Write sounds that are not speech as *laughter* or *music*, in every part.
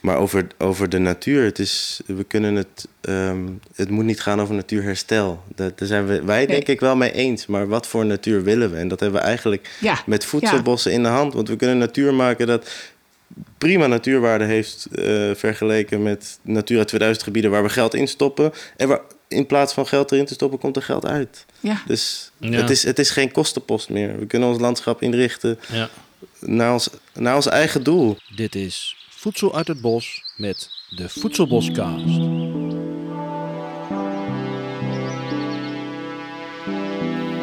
Maar over, over de natuur, het is, we kunnen het, ehm, het moet niet gaan over natuurherstel. Daar, daar zijn we, wij denk ik wel mee eens. Maar wat voor natuur willen we? En dat hebben we eigenlijk Ja, met voedselbossen in de hand. Want we kunnen natuur maken dat prima natuurwaarde heeft eh, vergeleken met Natura 2000 gebieden waar we geld in stoppen. En waar in plaats van geld erin te stoppen, komt er geld uit. Ja. Dus Ja. het, is, het is geen kostenpost meer. We kunnen ons landschap inrichten Ja. naar ons, naar ons eigen doel. Dit is Voedsel uit het Bos met de Voedselboscast.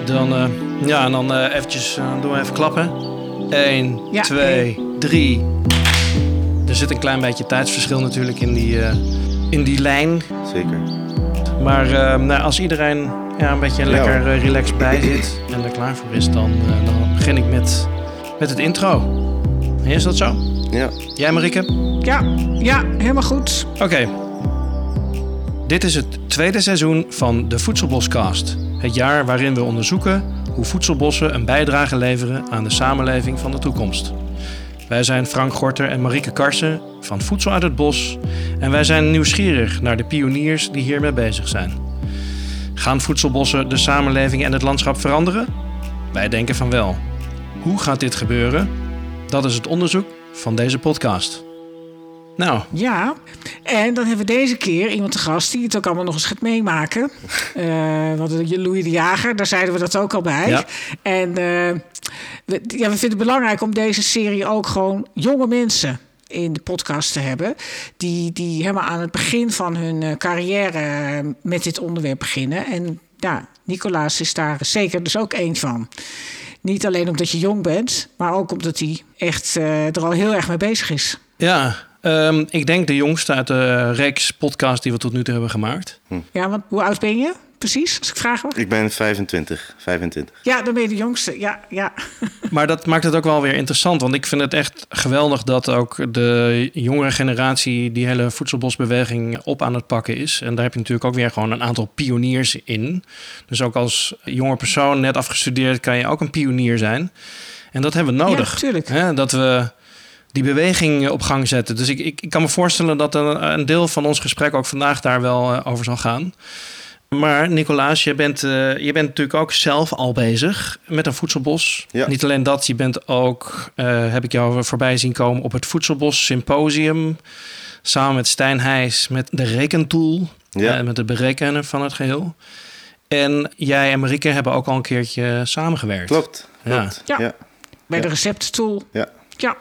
Dan, eh, ja, en dan eh, eventjes, eh, doen we even klappen. 1, Ja, 2, 3. Er zit een klein beetje tijdsverschil natuurlijk in die, eh, in die lijn. Zeker. Maar eh, nou, als iedereen ja, een beetje lekker relaxed bij zit en er klaar voor is, dan, eh, dan begin ik met, met het intro. Is dat zo? Ja. Jij Marike? Ja, ja, helemaal goed. Oké. Dit is het tweede seizoen van de Voedselboscast. Het jaar waarin we onderzoeken hoe voedselbossen een bijdrage leveren aan de samenleving van de toekomst. Wij zijn Frank Gorter en Marieke Karsen van Voedsel uit het Bos en wij zijn nieuwsgierig naar de pioniers die hiermee bezig zijn. Gaan voedselbossen de samenleving en het landschap veranderen? Wij denken van wel. Hoe gaat dit gebeuren? Dat is het onderzoek van deze podcast. Nou, Ja, en dan hebben we deze keer iemand te gast die het ook allemaal nog eens gaat meemaken. *laughs* Eh want Louis de Jager, daar zeiden we dat ook al bij. Ja. En eh, we, ja, we vinden het belangrijk om deze serie ook gewoon jonge mensen in de podcast te hebben. Die, die helemaal aan het begin van hun eh, carrière met dit onderwerp beginnen. En ja, Nicolaas is daar zeker dus ook één van. Niet alleen omdat je jong bent, maar ook omdat hij echt eh, er al heel erg mee bezig is. Ja, ehm, ik denk de jongste uit de reeks podcast die we tot nu toe hebben gemaakt. Ja, want hoe oud ben je precies, als ik vraag mag? Ik ben 25. 25. Ja, dan ben je de jongste. Ja, ja. *laughs* Maar dat maakt het ook wel weer interessant. Want ik vind het echt geweldig dat ook de jongere generatie die hele voedselbosbeweging op aan het pakken is. En daar heb je natuurlijk ook weer gewoon een aantal pioniers in. Dus ook als jonge persoon net afgestudeerd kan je ook een pionier zijn. En dat hebben we nodig. Ja, tuurlijk. Hè, dat we die beweging op gang zetten. Dus ik, ik, ik kan me voorstellen dat een, een deel van ons gesprek ook vandaag daar wel eh, over zal gaan. Maar Nicolaas, je bent, eh, je bent natuurlijk ook zelf al bezig met een voedselbos. Ja. Niet alleen dat, je bent ook, eh, heb ik jou voorbij zien komen op het Voedselbos Symposium. Samen met Stijn Heijs met de rekentool. Ja. eh, met het berekenen van het geheel. En jij en Marieke hebben ook al een keertje samengewerkt. Klopt. Ja. klopt. Ja. Ja. Bij de recepttool. Ja. Ja.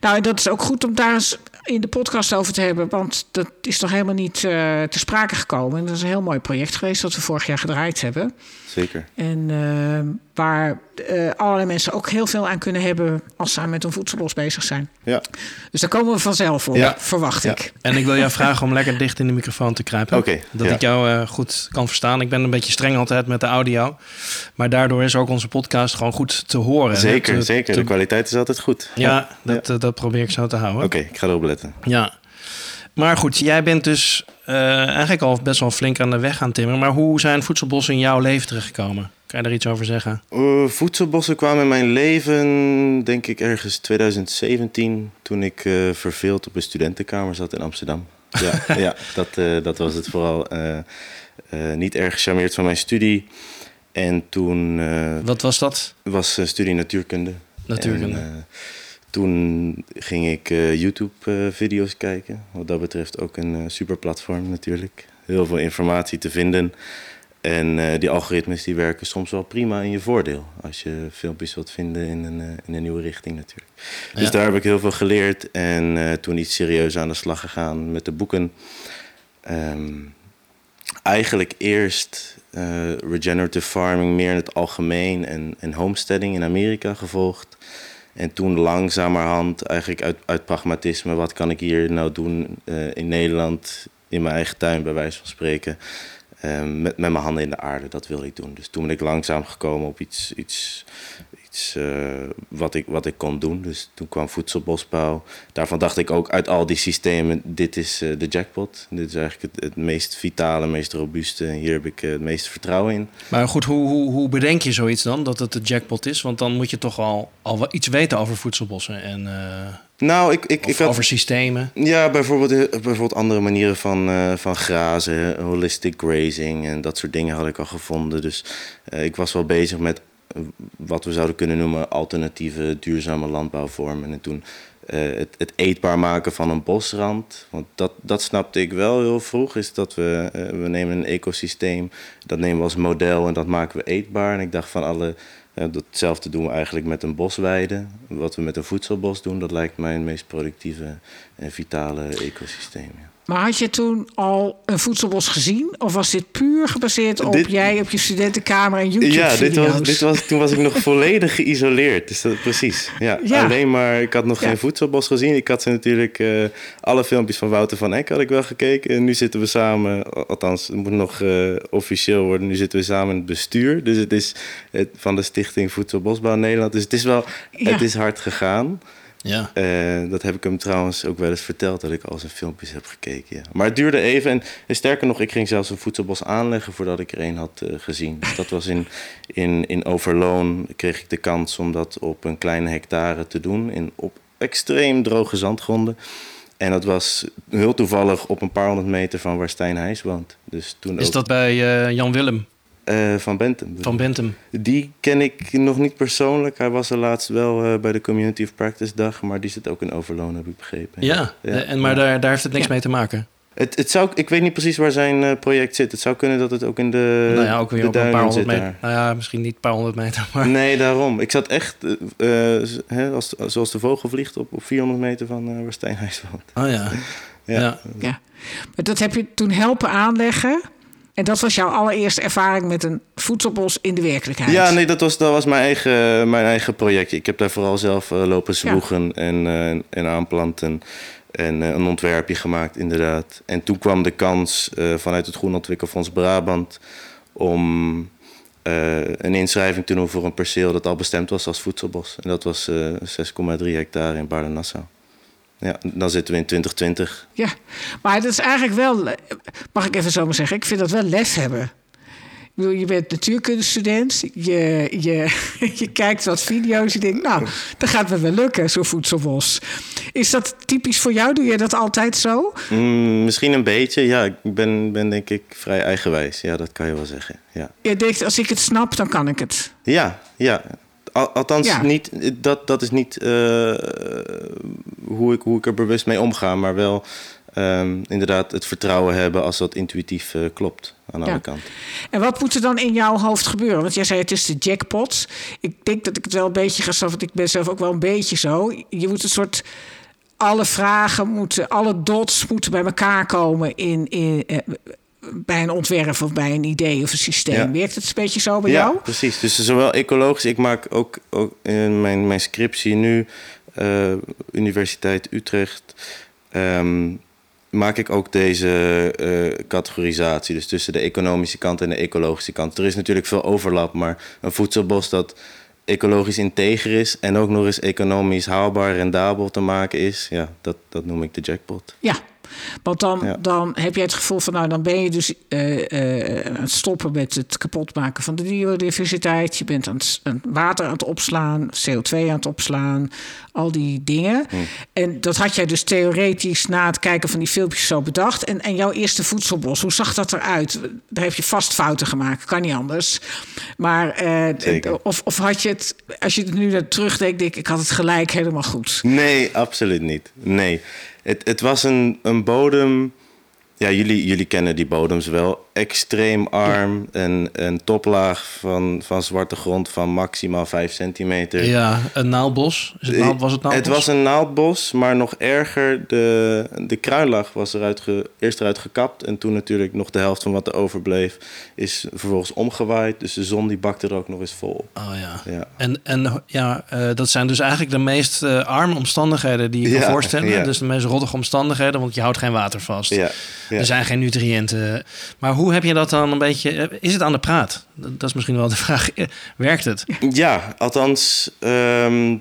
Nou, dat is ook goed om daar eens in de podcast over te hebben. Want dat is toch helemaal niet eh te sprake gekomen. En dat is een heel mooi project geweest dat we vorig jaar gedraaid hebben. Zeker. En eh, waar eh, allerlei mensen ook heel veel aan kunnen hebben als ze met een voedselbos bezig zijn. Ja. Dus daar komen we vanzelf op, Ja. verwacht Ja. ik. En ik wil jou vragen om lekker dicht in de microfoon te kruipen. Oké, Dat ja. ik jou eh, goed kan verstaan. Ik ben een beetje streng altijd met de audio. Maar daardoor is ook onze podcast gewoon goed te horen. Zeker, Te- zeker. te- De kwaliteit is altijd goed. ja, dat, eh, dat probeer ik zo te houden. Oké, ik ga erop letten. Ja. Maar goed, jij bent dus eh, eigenlijk al best wel flink aan de weg gaan timmeren. Maar hoe zijn voedselbossen in jouw leven terechtgekomen? Kan je daar iets over zeggen? Eh, voedselbossen kwamen in mijn leven, denk ik, ergens 2017. Toen ik eh, verveeld op een studentenkamer zat in Amsterdam. Ja, *laughs* ja dat, dat was het vooral. niet erg gecharmeerd van mijn studie. En toen Wat was dat? was studie natuurkunde. Natuurkunde. En, toen ging ik eh, YouTube-video's kijken. Wat dat betreft ook een eh, super platform natuurlijk. Heel veel informatie te vinden. En eh, die algoritmes die werken soms wel prima in je voordeel. Als je filmpjes wilt vinden in een, eh, in een nieuwe richting natuurlijk. Dus Ja. daar heb ik heel veel geleerd. En eh, toen iets serieus aan de slag gegaan met de boeken. Ehm, eigenlijk eerst eh, regenerative farming meer in het algemeen en, en homesteading in Amerika gevolgd. En toen langzamerhand eigenlijk uit, uit pragmatisme, wat kan ik hier nou doen eh, in Nederland, in mijn eigen tuin bij wijze van spreken. eh, met, met mijn handen in de aarde, dat wil ik doen. Dus toen ben ik langzaam gekomen op iets, iets, iets eh, wat, ik, wat ik kon doen. Dus toen kwam voedselbosbouw. Daarvan dacht ik ook uit al die systemen, dit is eh, de jackpot. Dit is eigenlijk het, het meest vitale, meest robuuste. En hier heb ik eh, het meeste vertrouwen in. Maar goed, hoe, hoe, hoe bedenk je zoiets dan, dat het de jackpot is? Want dan moet je toch al, al iets weten over voedselbossen en, Nou, ik, ik, Of ik had... over systemen? Ja, bijvoorbeeld, bijvoorbeeld andere manieren van, van grazen, holistic grazing en dat soort dingen had ik al gevonden. Dus ik was wel bezig met wat we zouden kunnen noemen alternatieve duurzame landbouwvormen. En toen eh, het, het eetbaar maken van een bosrand. Want dat, dat snapte ik wel heel vroeg, is dat we, eh, we nemen een ecosysteem, dat nemen we als model en dat maken we eetbaar. En ik dacht van alle... eh, datzelfde doen we eigenlijk met een bosweide. Wat we met een voedselbos doen, dat lijkt mij het meest productieve en vitale ecosysteem. Maar had je toen al een voedselbos gezien? Of was dit puur gebaseerd op Dit- jij op je studentenkamer en YouTube-video's? Ja, dit was, dit was, toen was ik nog *laughs* volledig geïsoleerd. Dus dat, precies. Ja, Ja. Alleen maar, ik had nog Ja. geen voedselbos gezien. Ik had ze natuurlijk, eh, alle filmpjes van Wouter van Eck had ik wel gekeken. En nu zitten we samen, al- althans, het moet nog eh, officieel worden. Nu zitten we samen in het bestuur. Dus het is het, van de Stichting Voedselbosbouw Nederland. Dus het is wel, Ja. het is hard gegaan. Ja. Eh, dat heb ik hem trouwens ook wel eens verteld, dat ik al zijn filmpjes heb gekeken. Ja. Maar het duurde even. En, en sterker nog, ik ging zelfs een voedselbos aanleggen voordat ik er een had eh, gezien. Dus dat was in, in, in Overloon, kreeg ik de kans om dat op een kleine hectare te doen. In, op extreem droge zandgronden. En dat was heel toevallig op een paar honderd meter van waar Stijn Heijs woont. Dus toen Is ook, dat bij eh, Jan Willem eh, van Bentum. van Bentum? Die ken ik nog niet persoonlijk. Hij was er laatst wel eh, bij de Community of Practice dag, maar die zit ook in Overloon, heb ik begrepen. Ja, eh, en, maar daar, daar heeft het niks Ja. mee te maken. Het, het zou, ik weet niet precies waar zijn project zit. Het zou kunnen dat het ook in de, nou ja, ook weer op een paar honderd meter. daar. Nou ja, misschien niet een paar honderd meter, maar... Nee, daarom. Ik zat echt, hè, als, zoals de vogel vliegt, op, op 400 meter van eh waar Steenhuis woont. Oh ja. Ja. ja. Ja. Maar dat heb je toen helpen aanleggen. En dat was jouw allereerste ervaring met een voedselbos in de werkelijkheid. Ja, nee, dat was, dat was mijn, eigen, mijn eigen projectje. Ik heb daar vooral zelf eh, lopen zwoegen en, eh, en aanplanten. En eh, een ontwerpje gemaakt, inderdaad. En toen kwam de kans vanuit het Groen Ontwikkelfonds Brabant... om een inschrijving te doen voor een perceel dat al bestemd was als voedselbos. En dat was eh 6,3 hectare in Baarden-Nassau. Ja, dan zitten we in 2020. Ja, maar dat is eigenlijk wel, mag ik even zo maar zeggen, ik vind dat wel lef hebben. Ik bedoel, je bent natuurkundestudent, je, je, *laughs* je kijkt wat video's, je denkt, nou, dat gaat me wel lukken, zo'n voedselbos. Is dat typisch voor jou? Doe je dat altijd zo? Mm, misschien een beetje, ja. Ik ben, ben denk ik vrij eigenwijs. Ja, dat kan je wel zeggen. Ja, Je denkt, als ik het snap, dan kan ik het. ja. ja. Al- althans, Ja. niet, dat, dat is niet eh, hoe, ik, hoe ik er bewust mee omga. Maar wel ehm, inderdaad het vertrouwen hebben als dat intuïtief eh, klopt aan alle Ja. kanten. En wat moet er dan in jouw hoofd gebeuren? Want jij zei het is de jackpot. Ik denk dat ik het wel een beetje ga want ik ben zelf ook wel een beetje zo. Je moet een soort alle vragen moeten, alle dots moeten bij elkaar komen in, in eh, bij een ontwerp of bij een idee of een systeem. Ja. Werkt het een beetje zo bij ja, jou? precies. Dus zowel ecologisch, ik maak ook, ook in mijn, mijn scriptie nu, eh, Universiteit Utrecht, ehm, maak ik ook deze eh, categorisatie. Dus tussen de economische kant en de ecologische kant. Er is natuurlijk veel overlap, maar een voedselbos dat ecologisch integer is en ook nog eens economisch haalbaar, rendabel te maken is, ja, dat, dat noem ik de jackpot. Ja. Want dan, Ja. dan heb je het gevoel van, nou, dan ben je dus eh, eh, aan het stoppen met het kapotmaken van de biodiversiteit. Je bent aan het, water aan het opslaan, CO2 aan het opslaan, al die dingen. En dat had jij dus theoretisch na het kijken van die filmpjes zo bedacht. En, en jouw eerste voedselbos, hoe zag dat eruit? Daar heb je vast fouten gemaakt, kan niet anders. Maar, eh, of, of had je het, als je het nu naar terugdenkt, denk ik, ik had het gelijk helemaal goed. Nee, absoluut niet. Nee. Het, het was een, een bodem. Ja, jullie, jullie kennen die bodems wel. Extreem arm. En een toplaag van, van zwarte grond van maximaal 5 centimeter. Ja, een naaldbos. Is het naald, was het naaldbos? Het was een naaldbos, maar nog erger. De, de kruinlaag was eruit ge, eerst eruit gekapt. En toen natuurlijk nog de helft van wat er overbleef is vervolgens omgewaaid. Dus de zon die bakte er ook nog eens vol op. Oh ja. Ja. En, en ja, eh, dat zijn dus eigenlijk de meest eh, arme omstandigheden die je kan voorstellen. ja. Dus de meest roddige omstandigheden, want je houdt geen water vast. Er zijn geen nutriënten. Maar hoe heb je dat dan een beetje... eh, Is het aan de praat? Dat is misschien wel de *laughs* vraag. Eh, Werkt het? Ja, althans, ehm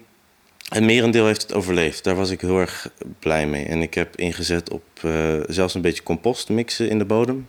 het merendeel heeft het overleefd. Daar was ik heel erg blij mee. En ik heb ingezet op eh, zelfs een beetje compost mixen in de bodem.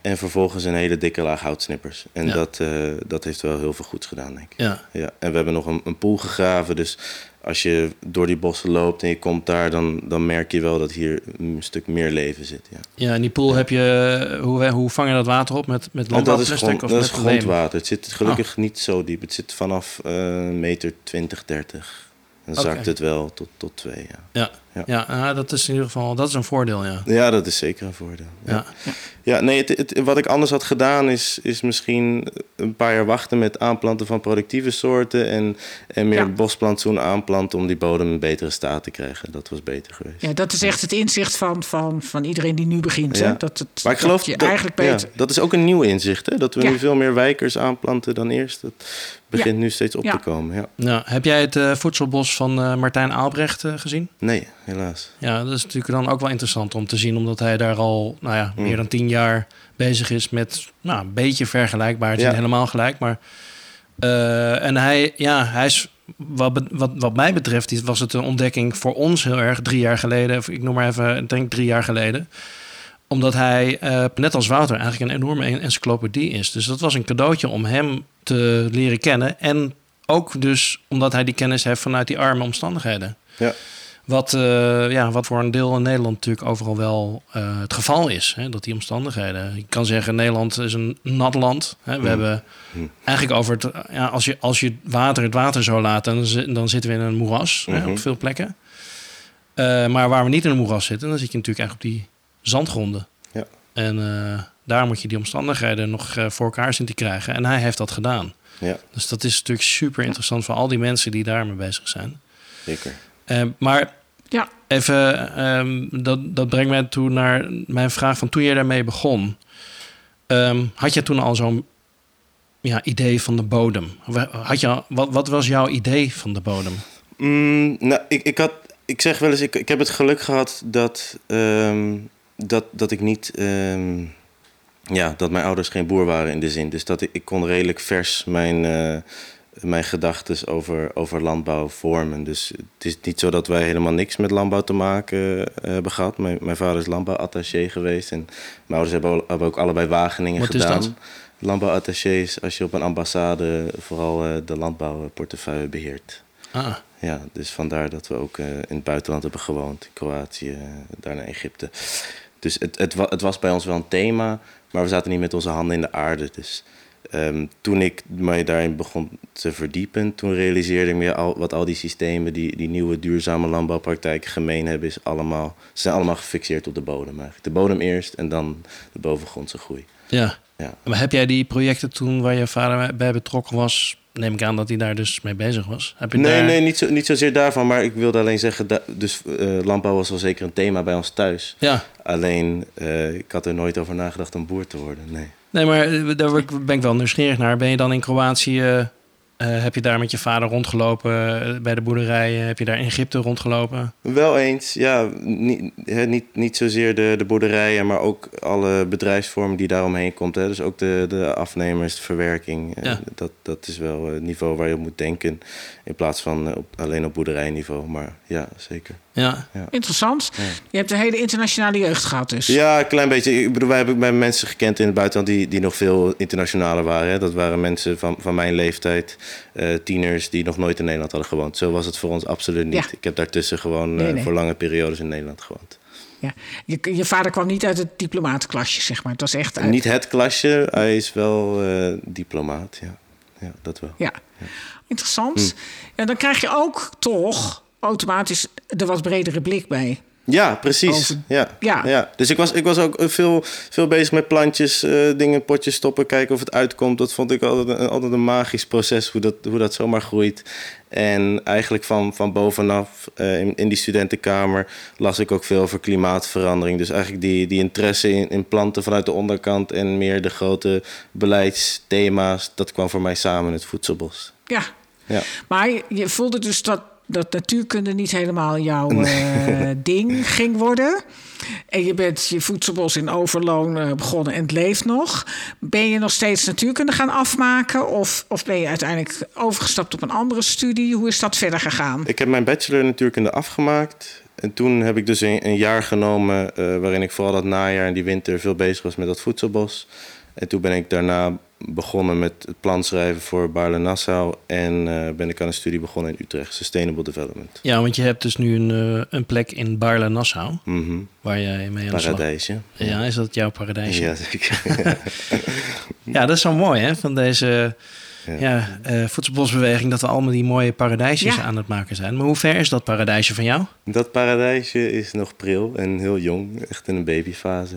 En vervolgens een hele dikke laag houtsnippers. En Ja. dat, dat heeft wel heel veel goeds gedaan, denk ik. Ja. Ja. En we hebben nog een, een pool gegraven. Dus als je door die bossen loopt en je komt daar, dan, dan merk je wel dat hier een stuk meer leven zit. Ja, Ja, in die pool heb je... Hoe, hoe vang je dat water op? Met, met En dat is, landbouwplastic grond, of dat is grondwater. Het zit gelukkig niet zo diep. Het zit vanaf eh, meter 20, 30. Dan Oké. zakt het wel tot, tot twee, ja. Ja, Ja. ja. ah, dat is in ieder geval dat is een voordeel, ja. Ja, dat is zeker een voordeel. ja. Ja, nee, het, het- wat ik anders had gedaan is, is misschien een paar jaar wachten met aanplanten van productieve soorten en, en meer Ja. bosplantsoen aanplanten om die bodem in betere staat te krijgen. Dat was beter geweest. Ja, dat is echt het inzicht van, van, van iedereen die nu begint. Ja. Hè? Dat, het, Maar ik geloof dat je dat, eigenlijk ja, beter... dat is ook een nieuw inzicht, hè? dat we Ja. nu veel meer wijkers aanplanten dan eerst. Dat begint nu steeds op Ja. te komen. Ja. Nou, heb jij het eh, voedselbos van eh, Martijn Aalbrecht eh, gezien? Nee, helaas. Ja, dat is natuurlijk dan ook wel interessant om te zien, omdat hij daar al nou ja, Mm. meer dan tien jaar bezig is met nou, een beetje vergelijkbaar. Het is Ja. niet helemaal gelijk, maar. eh, en hij, ja, hij is. Wat, wat, wat mij betreft was het een ontdekking voor ons heel erg drie jaar geleden. Of ik noem maar even, ik denk drie jaar geleden. Omdat hij, eh, net als Wouter, eigenlijk een enorme en- encyclopedie is. Dus dat was een cadeautje om hem te leren kennen. En ook dus omdat hij die kennis heeft vanuit die arme omstandigheden. Ja. Wat, eh, ja, wat voor een deel in Nederland natuurlijk overal wel eh, het geval is. Hè, dat die omstandigheden. Je kan zeggen, Nederland is een nat land. Hè. We Mm. hebben Mm. eigenlijk over het... Ja, als, je, als je water het water zou laten, dan, dan zitten we in een moeras hè, Mhm. op veel plekken. Eh, maar waar we niet in een moeras zitten, dan zit je natuurlijk eigenlijk op die zandgronden. Ja. En daar moet je die omstandigheden nog voor elkaar zien te krijgen. En hij heeft dat gedaan. Ja, Dus dat is natuurlijk super interessant voor al die mensen die daarmee bezig zijn. zeker. Eh, maar Ja. even, ehm, dat, dat brengt mij toe naar mijn vraag van toen je daarmee begon. Ehm, had je toen al zo'n ja, idee van de bodem? Had je, wat, wat was jouw idee van de bodem? Mm, nou, ik, ik, had, ik zeg wel eens, ik, ik heb het geluk gehad dat, ehm, dat, dat ik niet. ehm, ja, dat mijn ouders geen boer waren in de zin. Dus dat ik, ik kon redelijk vers mijn, eh, mijn gedachten over, over landbouw vormen. Dus het is niet zo dat wij helemaal niks met landbouw te maken eh, hebben gehad. Mijn, mijn vader is landbouwattaché geweest. En mijn ouders hebben, ook allebei Wageningen Wat is gedaan. dat? Is als je op een ambassade vooral eh, de landbouwportefeuille beheert. Ah, Ja, dus vandaar dat we ook eh, in het buitenland hebben gewoond. In Kroatië, daarna Egypte. Dus het, het, het was bij ons wel een thema, maar we zaten niet met onze handen in de aarde. Dus ehm, toen ik mij daarin begon te verdiepen, toen realiseerde ik me al, wat al die systemen, die, die nieuwe duurzame landbouwpraktijken gemeen hebben, is allemaal, ze zijn allemaal gefixeerd op de bodem eigenlijk. De bodem eerst en dan de bovengrondse groei. ja. Ja. Maar heb jij die projecten toen waar je vader bij betrokken was? Neem ik aan dat hij daar dus mee bezig was. Heb je Nee, daar... nee niet, zo, niet zozeer daarvan, maar ik wilde alleen zeggen, dat, dus eh, landbouw was wel zeker een thema bij ons thuis. Ja, Alleen, eh, ik had er nooit over nagedacht om boer te worden. Nee. Nee, maar eh, daar ben ik wel nieuwsgierig naar. Ben je dan in Kroatië, eh, heb je daar met je vader rondgelopen eh, bij de boerderijen? Heb je daar in Egypte rondgelopen? Wel eens, ja. Niet, niet, niet zozeer de, de boerderijen, maar ook alle bedrijfsvormen die daaromheen komt. Hè. Dus ook de, de afnemers, de verwerking. eh, Ja. Dat, dat is wel het niveau waar je op moet denken. In plaats van eh, op, alleen op boerderijniveau. Maar ja, zeker. Ja, Interessant. Ja. Je hebt een hele internationale jeugd gehad dus. Ja, een klein beetje. Ik bedoel, wij hebben bij mensen gekend in het buitenland die, die nog veel internationaler waren. Hè. Dat waren mensen van, van mijn leeftijd, eh, tieners die nog nooit in Nederland hadden gewoond. Zo was het voor ons absoluut niet. Ja. Ik heb daartussen gewoon Nee, eh, nee. voor lange periodes in Nederland gewoond. Ja. Je, je vader kwam niet uit het diplomatenklasje, zeg maar. Het was echt uit... Niet het klasje, hij is wel eh, diplomaat. Ja. ja, dat wel. Ja, interessant. Hm. En dan krijg je ook toch automatisch de wat bredere blik bij. Ja, precies. Over- Ja. Ja. Ja. Dus ik was, ik was ook veel, veel bezig met plantjes, eh, dingen in potjes stoppen, kijken of het uitkomt. Dat vond ik altijd, een- altijd een magisch proces, hoe dat, hoe dat zomaar groeit. En eigenlijk van, van bovenaf eh, in, in die studentenkamer las ik ook veel over klimaatverandering. Dus eigenlijk die, die interesse in, in planten vanuit de onderkant en meer de grote beleidsthema's, dat kwam voor mij samen in het voedselbos. Ja, Ja. maar je voelde dus dat, dat natuurkunde niet helemaal jouw eh, *laughs* ding ging worden. En je bent je voedselbos in Overloon eh, begonnen en het leeft nog. Ben je nog steeds natuurkunde gaan afmaken? Of, of ben je uiteindelijk overgestapt op een andere studie? Hoe is dat verder gegaan? Ik heb mijn bachelor natuurkunde afgemaakt. En toen heb ik dus een, een jaar genomen eh, waarin ik vooral dat najaar en die winter veel bezig was met dat voedselbos. En toen ben ik daarna begonnen met het plan schrijven voor Baarle Nassau. En eh, ben ik aan een studie begonnen in Utrecht, Sustainable Development. Ja, want je hebt dus nu een, uh, een plek in Baarle Nassau, Mhm. waar jij mee aan de slag... Paradijsje. Ja, is dat jouw paradijsje? Ja, zeker. *laughs* Ja, dat is zo mooi hè, van deze Ja. ja. eh, voedselbosbeweging... dat we allemaal die mooie paradijsjes Ja. aan het maken zijn. Maar hoe ver is dat paradijsje van jou? Dat paradijsje is nog pril en heel jong, echt in een babyfase.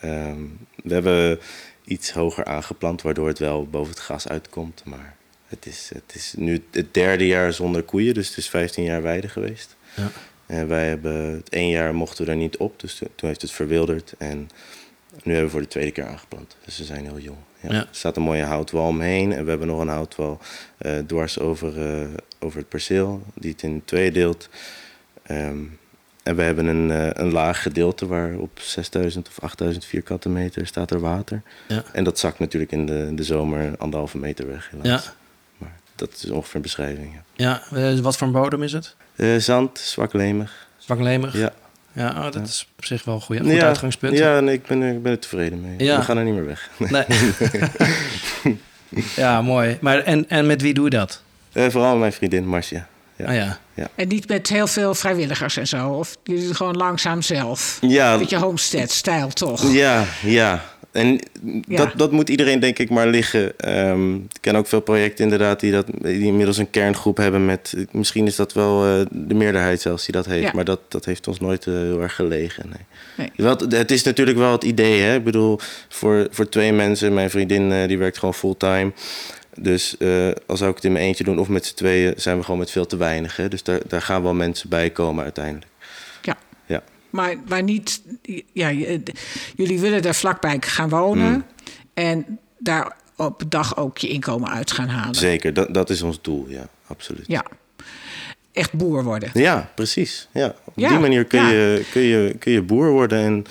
Ehm, we hebben iets hoger aangeplant, waardoor het wel boven het gras uitkomt. Maar het is, het is nu het derde jaar zonder koeien, dus het is 15 jaar weide geweest. Ja. En wij hebben het één jaar mochten we er niet op, dus toen toen heeft het verwilderd. En nu hebben we voor de tweede keer aangeplant. Dus ze zijn heel jong. Ja. Ja. Er staat een mooie houtwal omheen. En we hebben nog een houtwal eh, dwars over, eh, over het perceel, die het in twee deelt. Ehm, en we hebben een, eh, een laag gedeelte waar op 6000 of 8000 vierkante meter staat er water. Ja. En dat zakt natuurlijk in de, in de zomer anderhalve meter weg helaas. Ja. Maar dat is ongeveer een beschrijving. Ja. Ja, eh, wat voor een bodem is het? Eh, zand, zwak lemig. Zwaklemig? Ja. Ja, oh, dat Ja. is op zich wel een goeie, goed ja, uitgangspunt. Ja, nee, ik, ben, ik ben er tevreden mee. Ja. We gaan er niet meer weg. Nee. *laughs* *laughs* ja, mooi. Maar en, en met wie doe je dat? Vooral mijn vriendin Marcia. Ja. Ah ja. En niet met heel veel vrijwilligers en zo. Of jullie doen het gewoon langzaam zelf. Ja, Beetje homestead-stijl, toch? ja, ja. En Ja. Dat, dat moet iedereen denk ik maar liggen. Ehm, ik ken ook veel projecten inderdaad die, dat, die inmiddels een kerngroep hebben met... Misschien is dat wel eh, de meerderheid zelfs die dat heeft. Ja. Maar dat, dat heeft ons nooit eh, heel erg gelegen. Nee. Nee. Wel, het- het is natuurlijk wel het idee. Hè? Ik bedoel, voor, voor twee mensen... Mijn vriendin eh, die werkt gewoon fulltime. Dus eh, als zou ik het in mijn eentje doen of met z'n tweeën... zijn we gewoon met veel te weinig. Hè? Dus daar, daar gaan wel mensen bij komen uiteindelijk. Ja. Ja. Maar, maar niet... Ja, jullie willen daar vlakbij gaan wonen. Mm. En daar op dag ook je inkomen uit gaan halen. Zeker, dat, dat is ons doel. Ja, absoluut. Ja. Echt boer worden. Ja, precies. Ja. Op Ja, die manier kun, ja. je, kun, je, kun je boer worden en,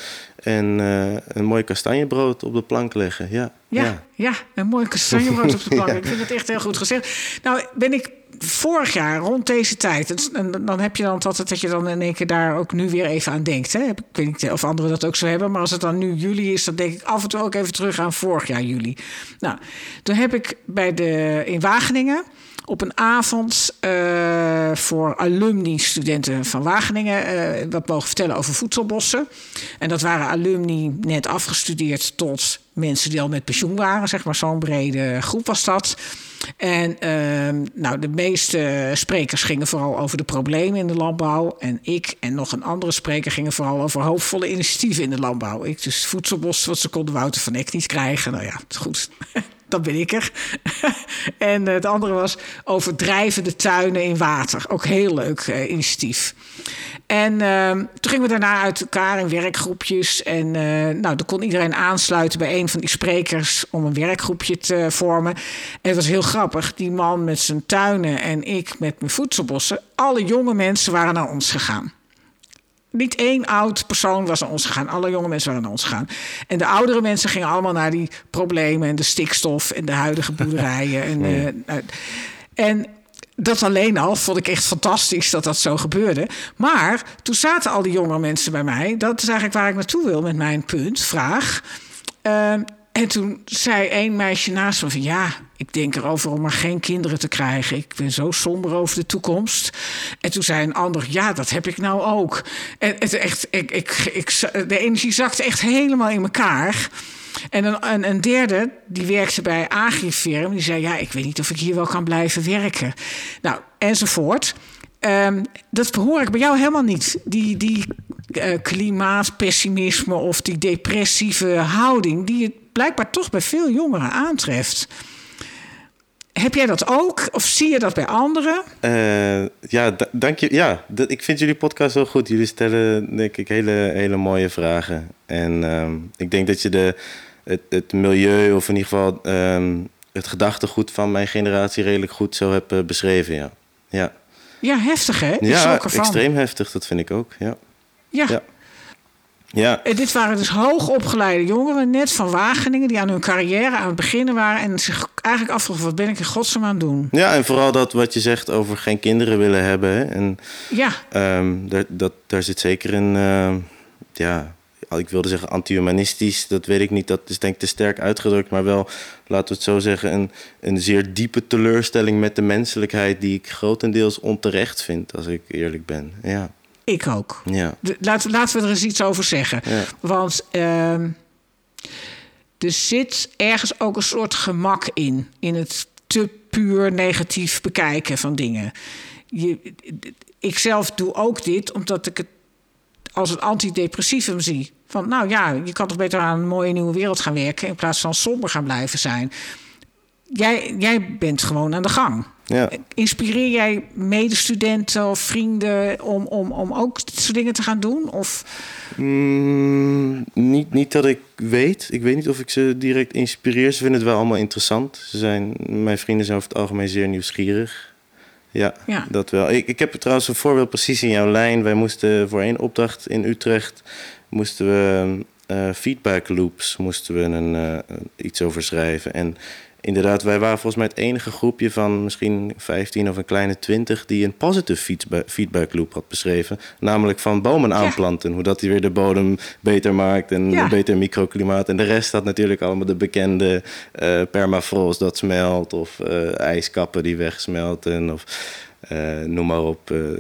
en eh, een mooi kastanjebrood op de plank leggen. Ja, Ja, ja. een mooi kastanjebrood op de *laughs* plank. Ik vind het echt heel goed gezegd. Nou, ben ik vorig jaar rond deze tijd... en dan heb je dan altijd dat je dan in één keer daar ook nu weer even aan denkt. Hè? Ik weet niet of anderen dat ook zo hebben... maar als het dan nu juli is, dan denk ik af en toe ook even terug aan vorig jaar juli. Nou, toen heb ik bij de, in Wageningen op een avond eh, voor alumni-studenten van Wageningen eh, wat mogen vertellen over voedselbossen. En dat waren alumni net afgestudeerd tot mensen die al met pensioen waren, zeg maar. Zo'n brede groep was dat. En ehm, nou, de meeste sprekers gingen vooral over de problemen in de landbouw. En ik en nog een andere spreker gingen vooral over hoopvolle initiatieven in de landbouw. Ik dus voedselbos, wat ze konden Wouter van Eck niet krijgen. Nou ja, goed. Dan ben ik er. *laughs* en eh, het andere was over drijvende tuinen in water. Ook heel leuk eh, initiatief. En ehm, toen gingen we daarna uit elkaar in werkgroepjes. En eh, nou, dan kon iedereen aansluiten bij een van die sprekers om een werkgroepje te vormen. En het was heel grappig. Die man met zijn tuinen en ik met mijn voedselbossen. Alle jonge mensen waren naar ons gegaan. Niet één oud persoon was naar ons gegaan. Alle jonge mensen waren naar ons gegaan. En de oudere mensen gingen allemaal naar die problemen en de stikstof en de huidige *laughs* boerderijen. En, eh, en dat alleen al vond ik echt fantastisch dat dat zo gebeurde. Maar toen zaten al die jonge mensen bij mij. Dat is eigenlijk waar ik naartoe wil met mijn punt, vraag. Ehm, en toen zei één meisje naast me van ja, ik denk erover om maar geen kinderen te krijgen. Ik ben zo somber over de toekomst. En toen zei een ander, ja, dat heb ik nou ook. En het echt, ik, ik, ik, de energie zakte echt helemaal in elkaar. En een, een, een derde, die werkte bij Agrifirm, die zei: Ja, ik weet niet of ik hier wel kan blijven werken. Nou, enzovoort. Ehm, dat hoor ik bij jou helemaal niet. Die, die klimaatpessimisme of die depressieve houding, die je blijkbaar toch bij veel jongeren aantreft. Heb jij dat ook? Of zie je dat bij anderen? Eh, ja, da- dank je. Ja, ik vind jullie podcast heel goed. Jullie stellen, denk ik, hele, hele mooie vragen. En ehm, ik denk dat je de, het, het milieu, of in ieder geval ehm, het gedachtegoed van mijn generatie, redelijk goed zo hebt eh, beschreven. Ja, ja. Ja, heftig hè? Ik ja extreem heftig, dat vind ik ook. Ja, Ja. ja. ja. En dit waren dus hoogopgeleide jongeren, net van Wageningen, die aan hun carrière aan het beginnen waren en zich eigenlijk afvroegen: wat ben ik in godsnaam aan het doen? ja, en vooral dat wat je zegt over geen kinderen willen hebben. Hè? En Ja, Ehm, daar, dat, daar zit zeker een. ehm, ja, ik wilde zeggen anti-humanistisch, dat weet ik niet, dat is denk ik te sterk uitgedrukt, maar wel, laten we het zo zeggen, een, een zeer diepe teleurstelling met de menselijkheid die ik grotendeels onterecht vind, als ik eerlijk ben. Ja. Ik ook. Ja. De- laten, laten we er eens iets over zeggen. Ja. Want ehm, er zit ergens ook een soort gemak in. In het te puur negatief bekijken van dingen. Je, ik zelf doe ook dit omdat ik het als een antidepressivum zie. Van nou ja, je kan toch beter aan een mooie nieuwe wereld gaan werken... in plaats van somber gaan blijven zijn. Jij, jij bent gewoon aan de gang. Ja. Inspireer jij medestudenten of vrienden om, om, om ook dit soort dingen te gaan doen? Of Mm, niet, niet dat ik weet. Ik weet niet of ik ze direct inspireer. Ze vinden het wel allemaal interessant. Ze zijn, mijn vrienden zijn over het algemeen zeer nieuwsgierig. Ja, Ja. dat wel. Ik, ik heb trouwens een voorbeeld precies in jouw lijn. Wij moesten voor één opdracht in Utrecht... moesten we eh, feedback loops moesten we een, eh, iets over schrijven. En inderdaad, wij waren volgens mij het enige groepje van misschien 15 of een kleine 20 die een positive feedback, loop had beschreven. Namelijk van bomen aanplanten. Hoe dat die weer de bodem beter maakt en Ja. een beter microklimaat. En de rest had natuurlijk allemaal de bekende eh permafrost dat smelt. Of eh, ijskappen die wegsmelten. Of eh, noem maar op, eh, eh,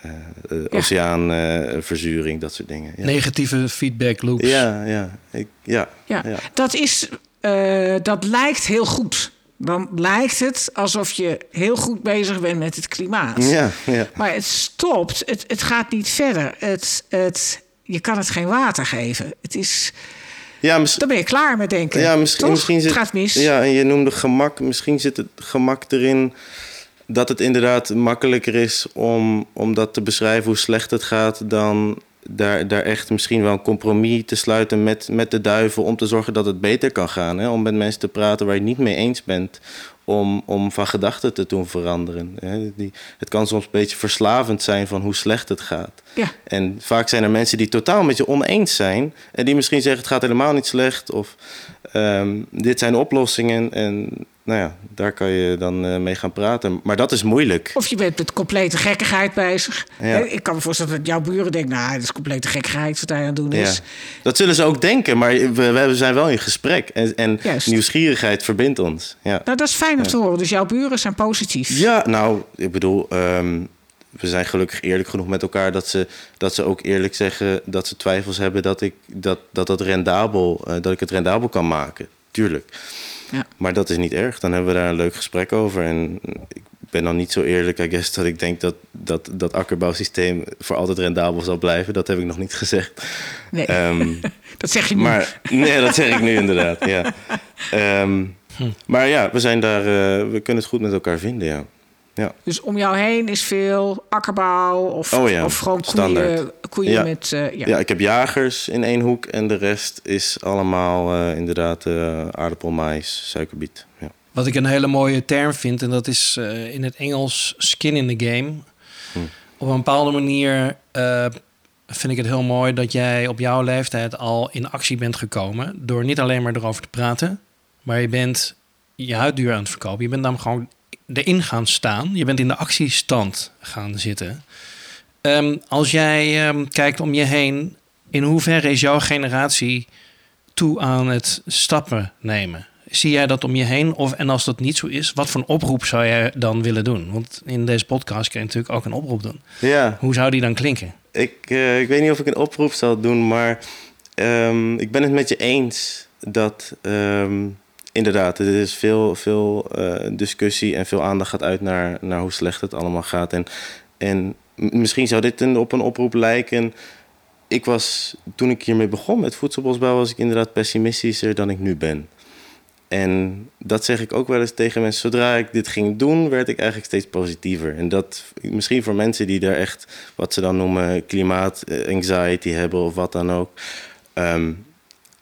eh, eh, Ja. oceaanverzuring, dat soort dingen. Ja, Negatieve feedback loops. ja, ja, ik, ja, ja, ja. dat is eh, dat lijkt heel goed. Dan lijkt het alsof je heel goed bezig bent met het klimaat. Ja, ja. Maar het stopt. Het, het gaat niet verder. Het, het, je kan het geen water geven. Het is, Ja, mis- dan ben je klaar met denken. ja misschien, misschien zit, het gaat mis. Ja, en je noemde gemak. Misschien zit het gemak erin dat het inderdaad makkelijker is om, om dat te beschrijven hoe slecht het gaat dan daar, daar echt misschien wel een compromis te sluiten met, met de duivel om te zorgen dat het beter kan gaan. Hè? Om met mensen te praten waar je het niet mee eens bent. Om, om van gedachten te doen veranderen. Hè? Die, het kan soms een beetje verslavend zijn van hoe slecht het gaat. Ja. En vaak zijn er mensen die totaal met je oneens zijn. En die misschien zeggen het gaat helemaal niet slecht. Of ehm, dit zijn oplossingen. En nou ja, daar kan je dan eh, mee gaan praten. Maar dat is moeilijk. Of je bent met complete gekkigheid bezig. Ja. Ik kan me voorstellen dat jouw buren denken... nou, het is complete gekkigheid wat hij aan het doen Ja. is. Dat zullen ze ook denken, maar we, we zijn wel in gesprek. En, en nieuwsgierigheid verbindt ons. Ja. Nou, dat is fijn om te horen. Dus jouw buren zijn positief. Ja, nou, ik bedoel, ehm, we zijn gelukkig eerlijk genoeg met elkaar dat ze, dat ze ook eerlijk zeggen dat ze twijfels hebben dat ik dat, dat, dat, rendabel, eh, dat ik het rendabel kan maken. Tuurlijk. Ja. Maar dat is niet erg. Dan hebben we daar een leuk gesprek over. En ik ben dan niet zo eerlijk, I guess, dat ik denk dat dat, dat akkerbouwsysteem voor altijd rendabel zal blijven. Dat heb ik nog niet gezegd. Nee, Ehm, *laughs* dat zeg je nu. maar nee, dat zeg ik nu inderdaad. Ja. *laughs* Ehm, Maar ja, we zijn daar, eh, we kunnen het goed met elkaar vinden, ja. Ja. Dus om jou heen is veel akkerbouw of, Oh ja, of gewoon koeien, standaard. koeien Ja. met... eh, ja. Ja, ik heb jagers in één hoek en de rest is allemaal eh, inderdaad eh aardappel, maïs, suikerbiet. Ja. Wat ik een hele mooie term vind, en dat is eh, in het Engels skin in the game. Op een bepaalde manier eh, vind ik het heel mooi dat jij op jouw leeftijd al in actie bent gekomen. Door niet alleen maar erover te praten, maar je bent je huid duur aan het verkopen. Je bent dan gewoon erin gaan staan. Je bent in de actiestand gaan zitten. Ehm, als jij ehm, kijkt om je heen, in hoeverre is jouw generatie toe aan het stappen nemen? Zie jij dat om je heen? Of, en als dat niet zo is, wat voor een oproep zou jij dan willen doen? Want in deze podcast kun je natuurlijk ook een oproep doen. ja, Hoe zou die dan klinken? ik, eh, ik weet niet of ik een oproep zal doen, maar ehm, ik ben het met je eens dat inderdaad, er is veel, veel eh, discussie en veel aandacht gaat uit naar, naar hoe slecht het allemaal gaat. En, en misschien zou dit een, op een oproep lijken. Ik was, toen ik hiermee begon met voedselbosbouw, was ik inderdaad pessimistischer dan ik nu ben. En dat zeg ik ook wel eens tegen mensen. Zodra ik dit ging doen, werd ik eigenlijk steeds positiever. En dat misschien voor mensen die daar echt, wat ze dan noemen, klimaat-anxiety hebben of wat dan ook. ehm,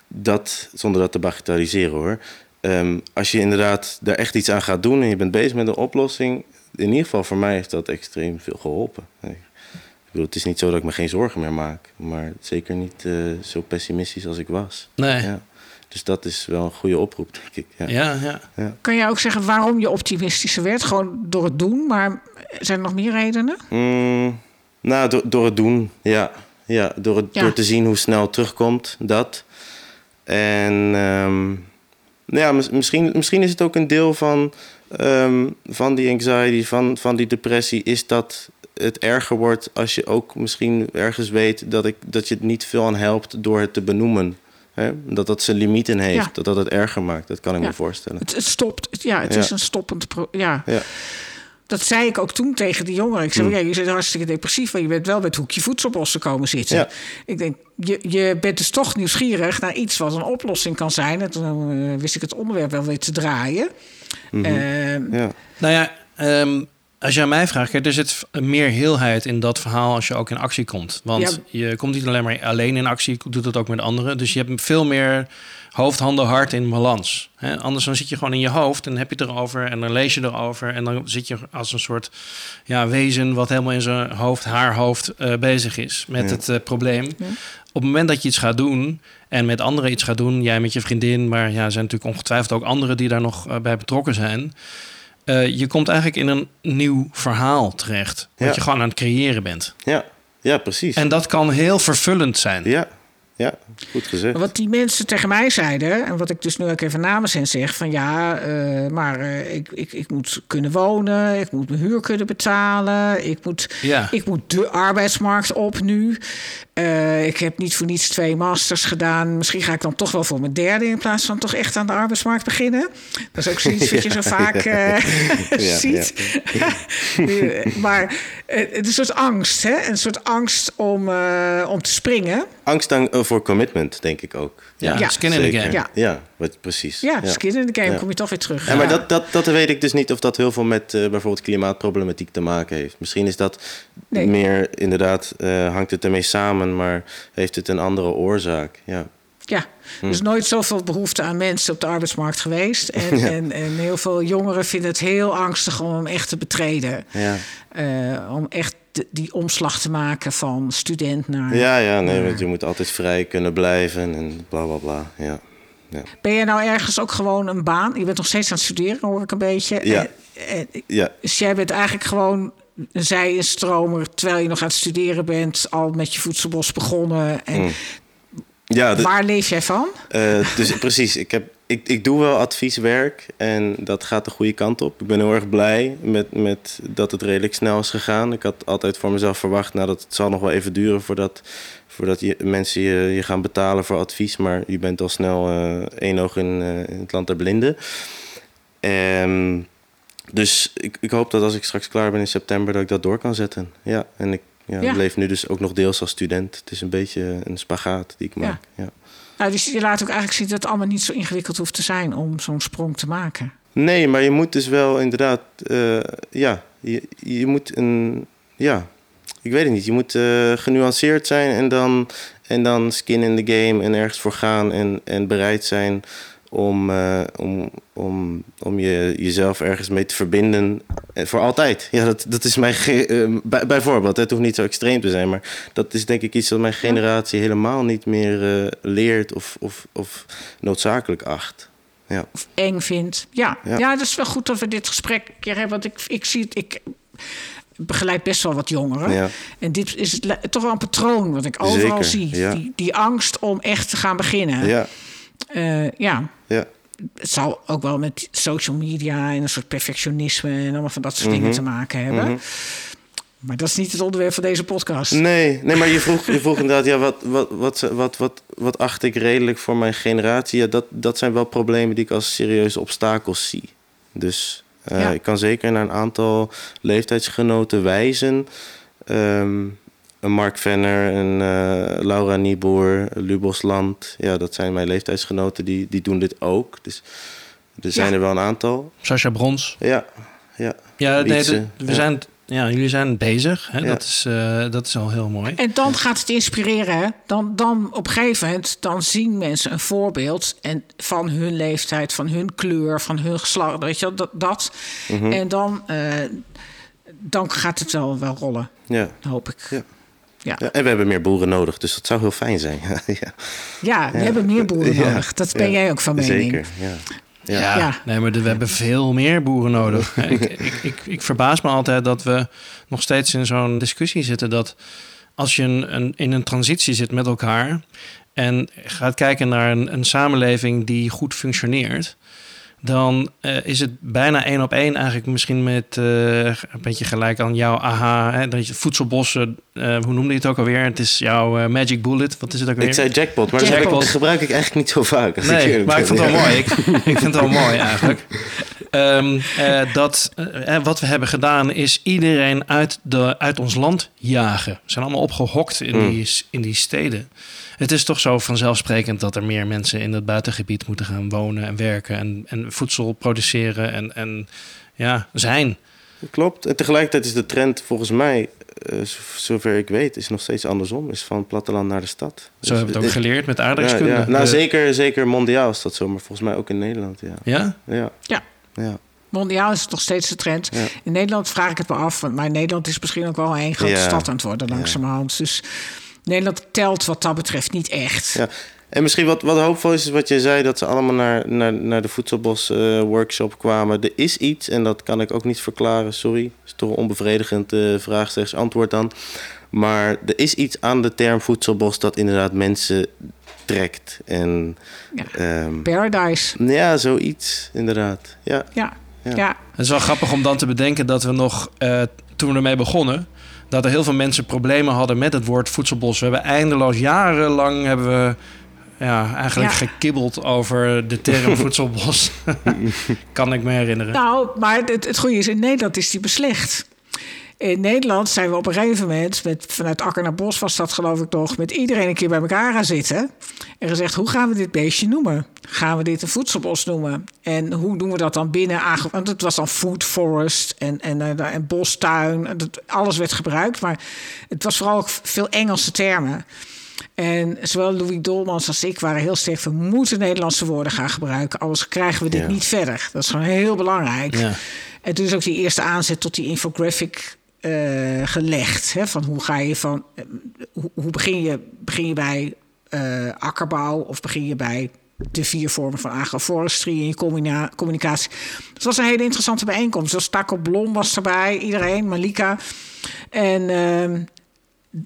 dat, zonder dat te bagatelliseren hoor. Ehm, als je inderdaad daar echt iets aan gaat doen en je bent bezig met een oplossing. In ieder geval voor mij heeft dat extreem veel geholpen. Ik bedoel, het is niet zo dat ik me geen zorgen meer maak. Maar zeker niet eh, zo pessimistisch als ik was. Nee. Ja. Dus dat is wel een goede oproep, denk ik. Ja. Ja, ja. Kan jij ook zeggen waarom je optimistischer werd? Gewoon door het doen, maar zijn er nog meer redenen? Mm, nou, door, door het doen, ja. ja door, het, Ja. door te zien hoe snel het terugkomt, dat. En ehm, nou ja, mis- misschien, misschien is het ook een deel van, ehm, van die anxiety, van, van die depressie, is dat het erger wordt als je ook misschien ergens weet dat, ik, dat je het niet veel aan helpt door het te benoemen. Hè? Dat dat zijn limieten heeft, Ja. dat dat het erger maakt. Dat kan ik Ja. me voorstellen. Het, het stopt. Ja, het is een stoppend... Ja. Dat zei ik ook toen tegen die jongeren. Ik zei, Mm. ja, je bent hartstikke depressief... maar je bent wel bij het hoekje voedselbossen komen zitten. Ja. Ik denk, je, je bent dus toch nieuwsgierig... naar iets wat een oplossing kan zijn. En toen eh, wist ik het onderwerp wel weer te draaien. Ehm, Ja. Nou ja, ehm, als je aan mij vraagt, er zit meer heelheid in dat verhaal als je ook in actie komt. Want je komt niet alleen maar alleen in actie, je doet het ook met anderen. Dus je hebt veel meer hoofd, handen, hart in balans. Hè? Anders dan zit je gewoon in je hoofd en dan heb je het erover en dan lees je erover. En dan zit je als een soort ja, wezen wat helemaal in zijn hoofd, haar hoofd eh, bezig is met Ja. het eh, probleem. Ja. Op het moment dat je iets gaat doen en met anderen iets gaat doen, jij met je vriendin, maar ja, er zijn natuurlijk ongetwijfeld ook anderen die daar nog eh, bij betrokken zijn. Eh, je komt eigenlijk in een nieuw verhaal terecht. Wat Ja. je gewoon aan het creëren bent. Ja. ja, precies. En dat kan heel vervullend zijn. Ja. Ja, goed gezegd. Wat die mensen tegen mij zeiden, en wat ik dus nu ook even namens hen zeg: van ja, eh, maar eh, ik, ik, ik moet kunnen wonen, ik moet mijn huur kunnen betalen, ik moet, Ja. ik moet de arbeidsmarkt op nu. Eh, ik heb niet voor niets twee masters gedaan. Misschien ga ik dan toch wel voor mijn derde in plaats van toch echt aan de arbeidsmarkt beginnen. Dat is ook zoiets *laughs* wat je zo vaak *laughs* eh, Ja, ziet. *laughs* maar het is een soort angst, hè? Een soort angst om, eh, om te springen. Angst dan, voor commitment, denk ik ook. Ja, Ja. skin in the game. Ja. Ja, wat, precies. Ja, skin in the game Ja. kom je toch weer terug. Ja, maar dat, dat, dat weet ik dus niet of dat heel veel met eh, bijvoorbeeld klimaatproblematiek te maken heeft. Misschien is dat Nee. meer inderdaad, eh, hangt het ermee samen, maar heeft het een andere oorzaak. Ja, Ja, Hm. er is nooit zoveel behoefte aan mensen op de arbeidsmarkt geweest. *laughs* En, en, en heel veel jongeren vinden het heel angstig om hem echt te betreden. ja, Eh, om echt de- die omslag te maken van student naar... ja, ja nee, want je moet altijd vrij kunnen blijven en bla bla bla. Ja. Ja. Ben je nou ergens ook gewoon een baan? Je bent nog steeds aan het studeren, hoor ik een beetje. Ja. En, en, Ja. dus jij bent eigenlijk gewoon een zij-instromer... terwijl je nog aan het studeren bent... al met je voedselbos begonnen. En Mm. Ja, de- waar leef jij van? Eh, dus *laughs* precies, ik, heb, ik, ik doe wel advieswerk en dat gaat de goede kant op. Ik ben heel erg blij met, met dat het redelijk snel is gegaan. Ik had altijd voor mezelf verwacht, nou, dat het zal nog wel even duren voordat, voordat je, mensen je, je gaan betalen voor advies. Maar je bent al snel eh één oog in, eh, in het land der blinden. Ehm, dus ik, ik hoop dat als ik straks klaar ben in september, dat ik dat door kan zetten. Ja, en ik ja, Ja. leef nu dus ook nog deels als student. Het is een beetje een spagaat die ik Ja. maak. Ja. Nou, dus je laat ook eigenlijk zien dat het allemaal niet zo ingewikkeld hoeft te zijn... om zo'n sprong te maken. Nee, maar je moet dus wel inderdaad, eh, ja, je, je moet een, ja, ik weet het niet. Je moet eh, genuanceerd zijn en dan, en dan skin in the game en ergens voor gaan en, en bereid zijn om, eh, om, om, om je, jezelf ergens mee te verbinden eh, voor altijd. Ja, dat, dat is mijn, ge- eh, bij, bijvoorbeeld, het hoeft niet zo extreem te zijn, maar dat is denk ik iets dat mijn generatie helemaal niet meer leert of, of, of noodzakelijk acht. Ja. of eng vindt. Ja, ja. Ja. dat is wel goed dat we dit gesprek een keer hebben. Want ik, ik zie het, ik begeleid best wel wat jongeren. Ja. En dit is toch wel een patroon wat ik overal Zeker, zie. ja. Die, die angst om echt te gaan beginnen. Ja, Eh, ja, ja. het zal ook wel met social media en een soort perfectionisme en allemaal van dat soort Mhm. dingen te maken hebben. Maar dat is niet het onderwerp van deze podcast. Nee, nee maar je vroeg, je *laughs* vroeg inderdaad, ja, wat, wat, wat, wat, wat, wat acht ik redelijk voor mijn generatie? Ja, dat, dat zijn wel problemen die ik als serieuze obstakels zie. Dus eh, Ja. ik kan zeker naar een aantal leeftijdsgenoten wijzen. Ehm, een Mark Venner, een eh, Laura Nieboer, Lubos Land. Ja, dat zijn mijn leeftijdsgenoten, die, die doen dit ook. Dus er zijn Ja. er wel een aantal. Sascha Brons. Ja, ja. Ja, nee, we zijn, ja, jullie zijn bezig. Hè? Ja. Dat, is, eh, dat is al heel mooi. En dan gaat het inspireren. Hè? Dan, dan op een gegeven moment dan zien mensen een voorbeeld en van hun leeftijd, van hun kleur, van hun geslacht. Weet je wel, dat. dat. Mhm. En dan, eh, dan gaat het wel, wel rollen, ja. hoop ik. Ja. Ja, Ja, en we hebben meer boeren nodig, dus dat zou heel fijn zijn. *laughs* ja. ja we hebben meer boeren Ja. nodig. Dat ben Ja. jij ook van mening. Zeker, ja. Ja, nee, maar de- we hebben veel meer boeren nodig. *laughs* ik, ik, ik, ik verbaas me altijd dat we nog steeds in zo'n discussie zitten dat als je een, een, in een transitie zit met elkaar en gaat kijken naar een, een samenleving die goed functioneert, dan uh, is het bijna één op één eigenlijk misschien met uh, een beetje gelijk aan jouw aha. Hè, dat je voedselbossen, uh, hoe noemde je het ook alweer? Het is jouw magic bullet. Wat is het ook alweer? Ik zei jackpot, maar jackpot. dat gebruik ik eigenlijk niet zo vaak. Nee, maar ik vind het wel mooi. Ik, ik, vind het wel mooi eigenlijk. *laughs* Um, dat wat we hebben gedaan is iedereen uit, de, uit ons land jagen. Ze zijn allemaal opgehokt in, mm. die, in die steden. Het is toch zo vanzelfsprekend dat er meer mensen in het buitengebied moeten gaan wonen en werken en, en voedsel produceren en, en ja, zijn. Klopt. En tegelijkertijd is de trend volgens mij, uh, zover ik weet, is nog steeds andersom. Is van het platteland naar de stad. Zo dus hebben we het ook geleerd met aardrijkskunde. Ja, Nou, zeker, zeker mondiaal is dat zo, maar volgens mij ook in Nederland. Ja? Ja. ja. ja. Ja. Mondiaal is het nog steeds de trend. In Nederland vraag ik het me af, maar Nederland is misschien ook wel een grote stad aan het worden langzamerhand. Dus Nederland telt wat dat betreft niet echt. Ja. En misschien wat, wat hoopvol is, is wat je zei, dat ze allemaal naar, naar, naar de voedselbos uh, workshop kwamen. Er is iets, en dat kan ik ook niet verklaren, sorry. Dat is toch een onbevredigend uh, vraag, slechts antwoord dan. Maar er is iets aan de term voedselbos dat inderdaad mensen trekt. En, ja. um, Paradise. Ja, zoiets, inderdaad. Ja. Ja. ja. Het is wel grappig om dan te bedenken dat we nog, uh, toen we ermee begonnen dat er heel veel mensen problemen hadden met het woord voedselbos. We hebben eindeloos jarenlang hebben we ja, eigenlijk gekibbeld over de term *laughs* voedselbos. *laughs* kan ik me herinneren. Nou, maar het, het goede is, in Nederland is die beslecht. In Nederland zijn we op een gegeven moment, met, vanuit Akker naar Bos was dat geloof ik nog, met iedereen een keer bij elkaar gaan zitten. En gezegd, hoe gaan we dit beestje noemen? Gaan we dit een voedselbos noemen? En hoe doen we dat dan binnen? Want het was dan food forest en, en, en, en bostuin. Alles werd gebruikt, maar het was vooral veel Engelse termen. En zowel Louis Dolmans als ik waren heel sterk van... we moeten Nederlandse woorden gaan gebruiken... anders krijgen we dit niet verder. Dat is gewoon heel belangrijk. Ja. En toen is ook die eerste aanzet tot die infographic uh, gelegd. Hè? Van hoe ga je van. Uh, hoe, hoe, begin je, begin je bij uh, akkerbouw of begin je bij de vier vormen van agroforestry in je communicatie. Dat was een hele interessante bijeenkomst. Dus Taco Blom was erbij, iedereen, Malika. En ehm,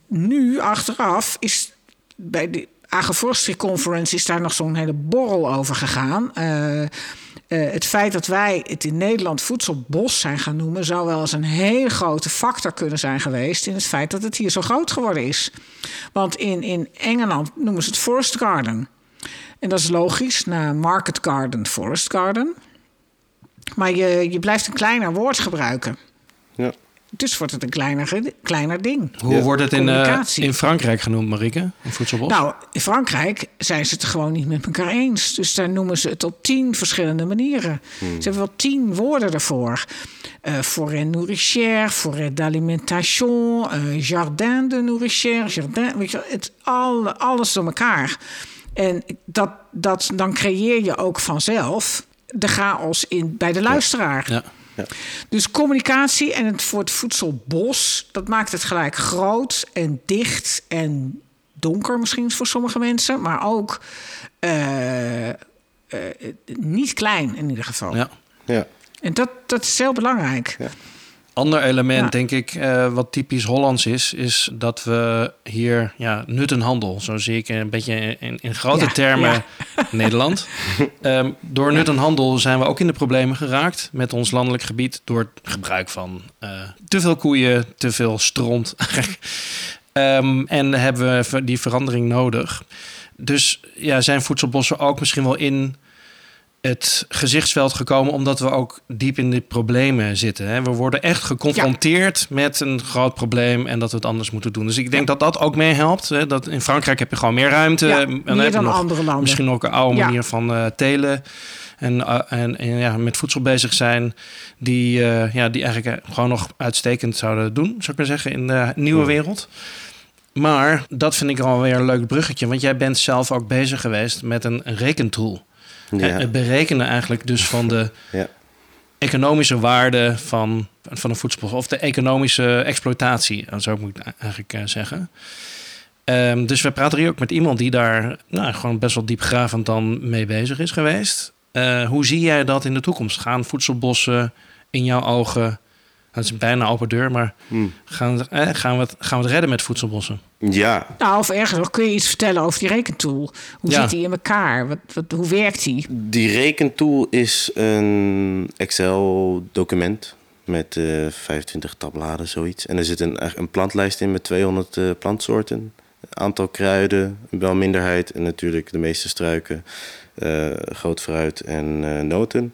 nu, achteraf, is bij de agroforestry conference is daar nog zo'n hele borrel over gegaan. Uh, het feit dat wij het in Nederland voedselbos zijn gaan noemen, zou wel eens een hele grote factor kunnen zijn geweest in het feit dat het hier zo groot geworden is. Want in, in Engeland noemen ze het Forest Garden. En dat is logisch, na Market Garden, Forest Garden. Maar je, je blijft een kleiner woord gebruiken. Dus wordt het een kleiner, kleiner ding. Hoe wordt het in, uh, in Frankrijk genoemd, Marike? In voedselbos? Nou, in Frankrijk zijn ze het gewoon niet met elkaar eens. Dus daar noemen ze het op tien verschillende manieren. Hmm. Ze hebben wel tien woorden ervoor. Uh, forêt nourricière, forêt d'alimentation, uh, jardin de nourricière, jardin, weet je, het, alle, alles door elkaar. En dat, dat, dan creëer je ook vanzelf de chaos in, bij de luisteraar. ja. Ja. Dus communicatie en het voor het voedselbos, dat maakt het gelijk groot en dicht en donker misschien voor sommige mensen, maar ook uh, uh, niet klein in ieder geval. Ja. ja. En dat, dat is heel belangrijk. Ja. Ander element, denk ik, uh, wat typisch Hollands is, is dat we hier ja, nut en handel, zo zie ik een beetje in, in grote termen *laughs* Nederland. Um, door nut en handel zijn we ook in de problemen geraakt met ons landelijk gebied door het gebruik van uh, te veel koeien, te veel stront. um, *laughs* en hebben we die verandering nodig. Dus ja, zijn voedselbossen ook misschien wel in het gezichtsveld gekomen omdat we ook diep in die problemen zitten. Hè? We worden echt geconfronteerd met een groot probleem en dat we het anders moeten doen. Dus ik denk dat dat ook meehelpt. Hè? Dat in Frankrijk heb je gewoon meer ruimte. Ja, en meer dan nog, andere landen. Misschien ook een oude manier van uh, telen. En, uh, en, en, ja, met voedsel bezig zijn, die, uh, ja, die eigenlijk gewoon nog uitstekend zouden doen, zou ik maar zeggen, in de nieuwe wereld. Maar dat vind ik alweer een leuk bruggetje, want jij bent zelf ook bezig geweest met een, een rekentool. Ja. Het berekenen eigenlijk dus van de *laughs* ja. economische waarde van, van een voedsel of de economische exploitatie, zo moet ik eigenlijk uh, zeggen. Um, dus we praten hier ook met iemand die daar nou, gewoon best wel diepgravend dan mee bezig is geweest. Uh, hoe zie jij dat in de toekomst? Gaan voedselbossen in jouw ogen Dat is bijna open deur, maar Hmm. gaan, eh, gaan, we het, gaan we het redden met voedselbossen? Ja, Nou, of ergens nog, kun je iets vertellen over die rekentool? Hoe Ja. zit die in elkaar? Wat, wat, hoe werkt die? die rekentool is een Excel-document met eh 25 tabbladen, zoiets. En er zit een, een plantlijst in met 200 eh, plantsoorten. Aantal kruiden, wel minderheid. En natuurlijk de meeste struiken, eh, groot fruit en eh, noten.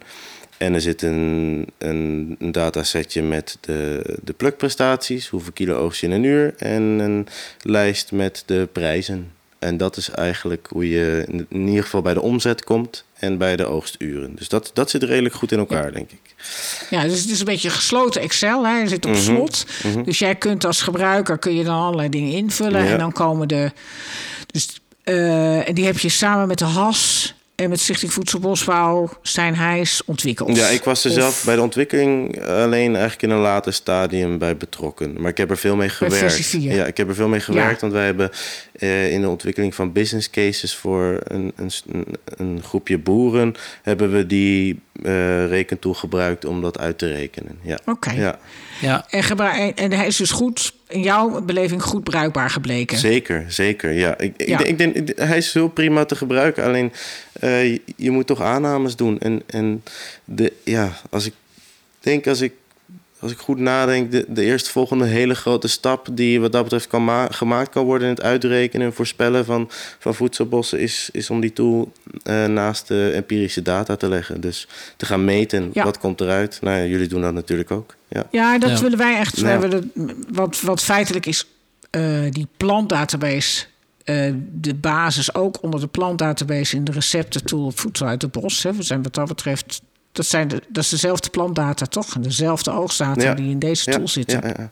En er zit een, een, een datasetje met de, de plukprestaties, hoeveel kilo oogst je in een uur. En een lijst met de prijzen. En dat is eigenlijk hoe je in ieder geval bij de omzet komt en bij de oogsturen. Dus dat, dat zit redelijk goed in elkaar, denk ik. Ja, dus het is een beetje gesloten Excel. Hè? Je zit Mhm. op slot. Dus jij kunt als gebruiker kun je dan allerlei dingen invullen. Ja. En dan komen de. Dus, eh, en die heb je samen met de HAS en met Stichting Voedselbosbouw Stijn Heijs ontwikkeld. Ja, ik was er Of- zelf bij de ontwikkeling alleen eigenlijk in een later stadium bij betrokken. Maar ik heb er veel mee gewerkt. Ja, ik heb er veel mee gewerkt, Ja. want wij hebben eh, in de ontwikkeling van business cases voor een, een, een groepje boeren hebben we die eh rekentool gebruikt om dat uit te rekenen. Ja. Oké. Ja, Ja, En, hij is dus goed, in jouw beleving, goed bruikbaar gebleken. zeker, zeker. Ja. Ik, ik, Ja. denk- ik denk, ik- hij is heel prima te gebruiken, alleen eh, je, je moet toch aannames doen. En, en de, ja, als ik denk, als ik als ik goed nadenk, de, de eerstvolgende hele grote stap die wat dat betreft kan ma- gemaakt kan worden in het uitrekenen en voorspellen van, van voedselbossen, is, is om die tool eh, naast de empirische data te leggen. Dus te gaan meten, Ja. wat komt eruit. Nou ja, jullie doen dat natuurlijk ook. Ja. Ja, dat Ja. willen wij echt. Wij willen, wat, wat feitelijk is, eh, die plantdatabase, eh, de basis ook onder de plantdatabase in de receptentool op voedsel uit het bos. Hè. We zijn wat dat betreft, dat, zijn de, dat is dezelfde plantdata toch? En dezelfde oogstdata Ja. die in deze tool zitten. Ja, ja, ja.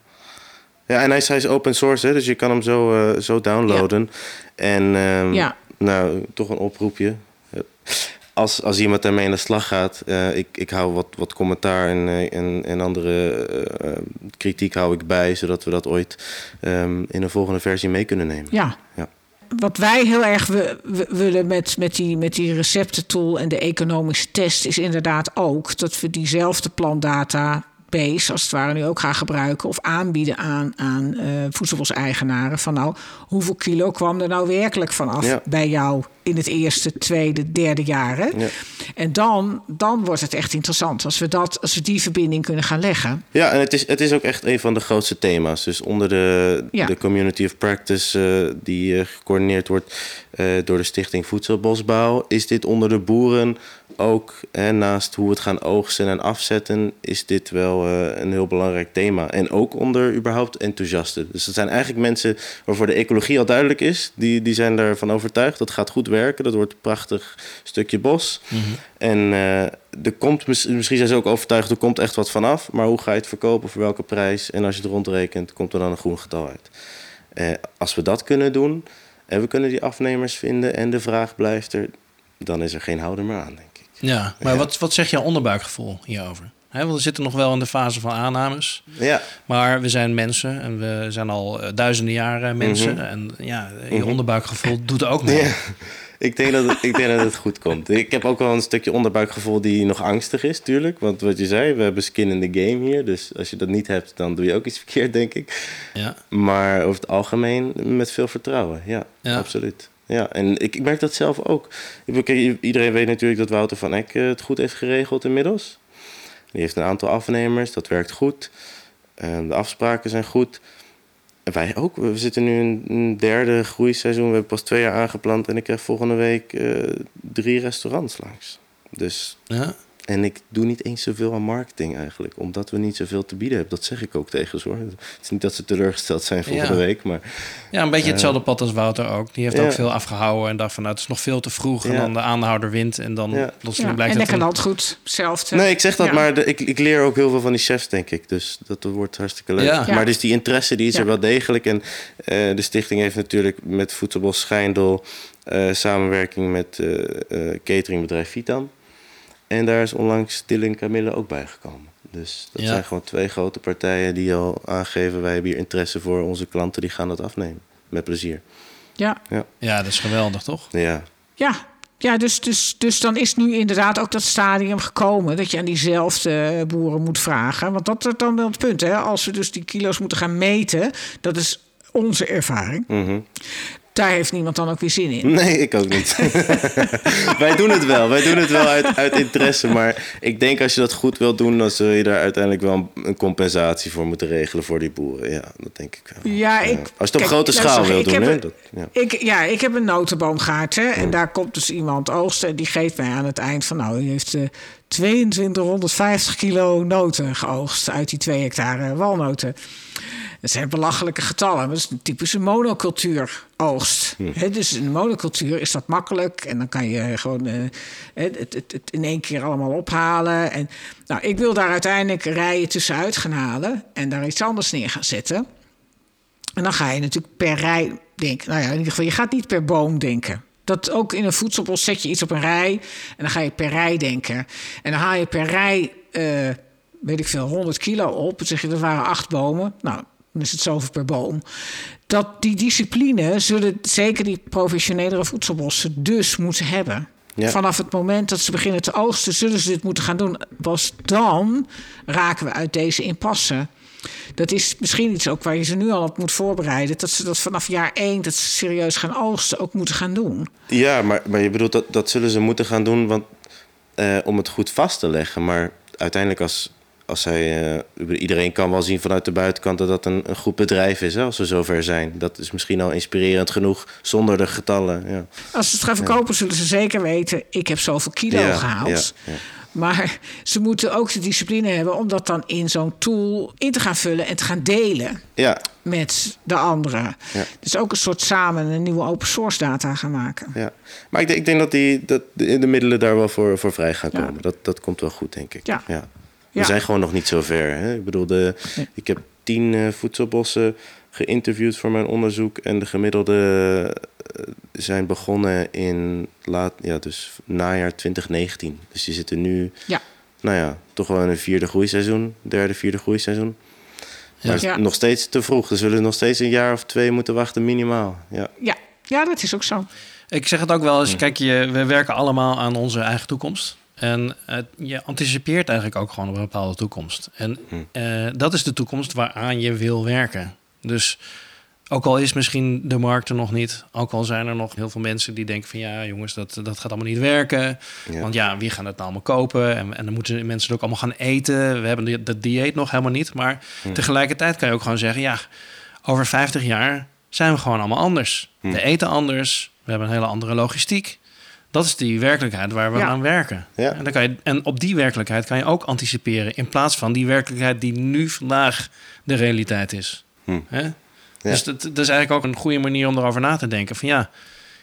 ja, en hij is, hij is open source, hè, dus je kan hem zo, eh, zo downloaden. En ehm, Ja. nou, toch een oproepje. Als, als iemand daarmee aan de slag gaat, eh, ik, ik hou wat, wat commentaar en, eh, en, en andere kritiek hou ik bij, zodat we dat ooit ehm, in een volgende versie mee kunnen nemen. Ja. Ja. Wat wij heel erg wi- wi- willen met, met, die, met die receptentool en de economische test is inderdaad ook dat we diezelfde plantdata base als het ware nu ook gaan gebruiken of aanbieden aan, aan eh voedselboseigenaren van nou hoeveel kilo kwam er nou werkelijk vanaf Ja. bij jou in het eerste, tweede, derde jaar. Hè? Ja. En dan, dan wordt het echt interessant als we, dat, als we die verbinding kunnen gaan leggen. Ja, en het is, het is ook echt een van de grootste thema's. Dus onder de, Ja. de Community of Practice, eh, die eh, gecoördineerd wordt door de Stichting Voedselbosbouw, is dit onder de boeren ook, hè, naast hoe we het gaan oogsten en afzetten, is dit wel eh, een heel belangrijk thema. En ook onder überhaupt enthousiasten. Dus dat zijn eigenlijk mensen waarvoor de ecologie al duidelijk is. Die, die zijn daarvan overtuigd. Dat gaat goed werken. Dat wordt een prachtig stukje bos. En eh, er komt, mis- misschien zijn ze ook overtuigd, er komt echt wat vanaf. Maar hoe ga je het verkopen, voor welke prijs? En als je het rondrekent, komt er dan een groen getal uit. Eh, als we dat kunnen doen, en we kunnen die afnemers vinden en de vraag blijft er, dan is er geen houder meer aan, denk ik. ja. maar Ja. Wat, wat zegt jouw onderbuikgevoel hierover? Want we zitten nog wel in de fase van aannames. Ja, Maar we zijn mensen en we zijn al eh, duizenden jaren mensen. Mhm. En ja, je onderbuikgevoel doet ook *laughs* mee. Ja, ik denk, dat het, ik denk dat het goed komt. Ik heb ook wel een stukje onderbuikgevoel die nog angstig is, tuurlijk. Want wat je zei, we hebben skin in the game hier. Dus als je dat niet hebt, dan doe je ook iets verkeerd, denk ik. Ja. Maar over het algemeen met veel vertrouwen. Ja, Ja. absoluut. Ja, en ik, ik merk dat zelf ook. Ik Iedereen weet natuurlijk dat Wouter van Eck eh, het goed heeft geregeld inmiddels. Die heeft een aantal afnemers, dat werkt goed. Eh, de afspraken zijn goed. En wij ook. We zitten nu in een derde groeiseizoen. We hebben pas twee jaar aangeplant en ik krijg volgende week eh, drie restaurants langs. Dus, Ja. En ik doe niet eens zoveel aan marketing eigenlijk, omdat we niet zoveel te bieden hebben. Dat zeg ik ook tegen ze hoor. Het is niet dat ze teleurgesteld zijn volgende Ja. week, maar ja, een beetje hetzelfde pad als Wouter ook. Die heeft Ja. ook veel afgehouden en dacht van nou, het is nog veel te vroeg. En Ja. dan de aanhouder wint en dan Ja. plotseling Ja, blijkt en het lekker een- landgoed, hetzelfde. Nee, ik zeg dat, Ja. maar de- ik, ik leer ook heel veel van die chefs, denk ik. Dus dat wordt hartstikke leuk. Ja. Ja. Maar dus die interesse die is Ja. er wel degelijk. En eh, de stichting heeft natuurlijk met Voedselbos Schijndel... eh, samenwerking met eh, eh, cateringbedrijf Vitan. En daar is onlangs Dylan Camille ook bijgekomen. Dus dat Ja. zijn gewoon twee grote partijen die al aangeven... wij hebben hier interesse voor onze klanten, die gaan dat afnemen. Met plezier. Ja, Ja, dat is geweldig toch? Ja, ja. Ja, dus, dus, dus dan is nu inderdaad ook dat stadium gekomen dat je aan diezelfde boeren moet vragen. Want dat is dan wel het punt, hè? Als we dus die kilo's moeten gaan meten, dat is onze ervaring. Mhm. Daar heeft niemand dan ook weer zin in. Nee, ik ook niet. *laughs* wij doen het wel. Wij doen het wel uit, uit interesse. Maar ik denk als je dat goed wilt doen, dan zul je daar uiteindelijk wel een, compensatie voor moeten regelen voor die boeren. Ja, dat denk ik wel. Ja, ik, Als je het op kijk, grote schaal wilt ik doen, een- Dat, ja. Ik, ja, ik heb een notenboomgaard. Hè, En daar komt dus iemand oogsten. En die geeft mij aan het eind van... nou, die heeft eh 2250 kilo noten geoogst... uit die 2 hectare walnoten. Dat zijn belachelijke getallen. maar Dat is een typische monocultuur oogst. Hè, dus in de monocultuur is dat makkelijk. En dan kan je gewoon eh, het, het, het, het in één keer allemaal ophalen. En, nou, ik wil daar uiteindelijk rijen tussenuit gaan halen... en daar iets anders neer gaan zetten... En dan ga je natuurlijk per rij denken. Nou ja, in ieder geval, je gaat niet per boom denken. Dat ook in een voedselbos zet je iets op een rij en dan ga je per rij denken. En dan haal je per rij, eh, weet ik veel, 100 kilo op. Dan zeg je, dat waren acht bomen. Nou, dan is het zoveel per boom. Dat die discipline zullen zeker die professionelere voedselbossen dus moeten hebben. Ja. Vanaf het moment dat ze beginnen te oogsten, zullen ze dit moeten gaan doen. Pas dan raken we uit deze impasse. Dat is misschien iets ook waar je ze nu al op moet voorbereiden. Dat ze dat vanaf jaar één, dat ze serieus gaan oogsten, ook moeten gaan doen. Ja, maar, maar je bedoelt dat, dat zullen ze moeten gaan doen want, eh, om het goed vast te leggen. Maar uiteindelijk als, als zij... eh, iedereen kan wel zien vanuit de buitenkant dat dat een, een goed bedrijf is, hè, als we zover zijn. Dat is misschien al inspirerend genoeg zonder de getallen. Ja, Als ze het gaan verkopen, zullen ze zeker weten: ik heb zoveel kilo Ja, gehaald. Maar ze moeten ook de discipline hebben om dat dan in zo'n tool in te gaan vullen en te gaan delen ja, met de anderen. Ja. Dus ook een soort samen een nieuwe open source data gaan maken. ja. Maar ik denk, ik denk dat, die, dat de, de middelen daar wel voor, voor vrij gaan Ja. komen. Dat, dat komt wel goed, denk ik. Ja. We Ja. zijn gewoon nog niet zo ver. Hè? Ik bedoel, de, Nee. ik heb tien eh, voedselbossen geïnterviewd voor mijn onderzoek. En de gemiddelde eh, zijn begonnen in laat, ja, dus najaar 2019. Dus die zitten nu, Ja. nou ja, toch wel in een vierde groeiseizoen. Derde, vierde groeiseizoen. Maar het is Ja. nog steeds te vroeg. Ze zullen nog steeds een jaar of twee moeten wachten, minimaal. Ja, Ja, ja dat is ook zo. Ik zeg het ook wel eens, kijk, je, we werken allemaal aan onze eigen toekomst. En eh, je anticipeert eigenlijk ook gewoon op een bepaalde toekomst. En eh, dat is de toekomst waaraan je wil werken. Dus ook al is misschien de markt er nog niet, ook al zijn er nog heel veel mensen die denken van ja, jongens, dat, dat gaat allemaal niet werken. Ja. Want ja, wie gaat het nou allemaal kopen? En, en dan moeten mensen het ook allemaal gaan eten. We hebben dat dieet nog helemaal niet. Maar tegelijkertijd kan je ook gewoon zeggen, ja, over 50 jaar zijn we gewoon allemaal anders. We eten anders, we hebben een hele andere logistiek. Dat is die werkelijkheid waar we Ja. aan werken. Ja. En, dan kan je, en op die werkelijkheid kan je ook anticiperen... in plaats van die werkelijkheid die nu vandaag de realiteit is. Hm. Hè? Dus dat, dat is eigenlijk ook een goede manier om erover na te denken. Van ja,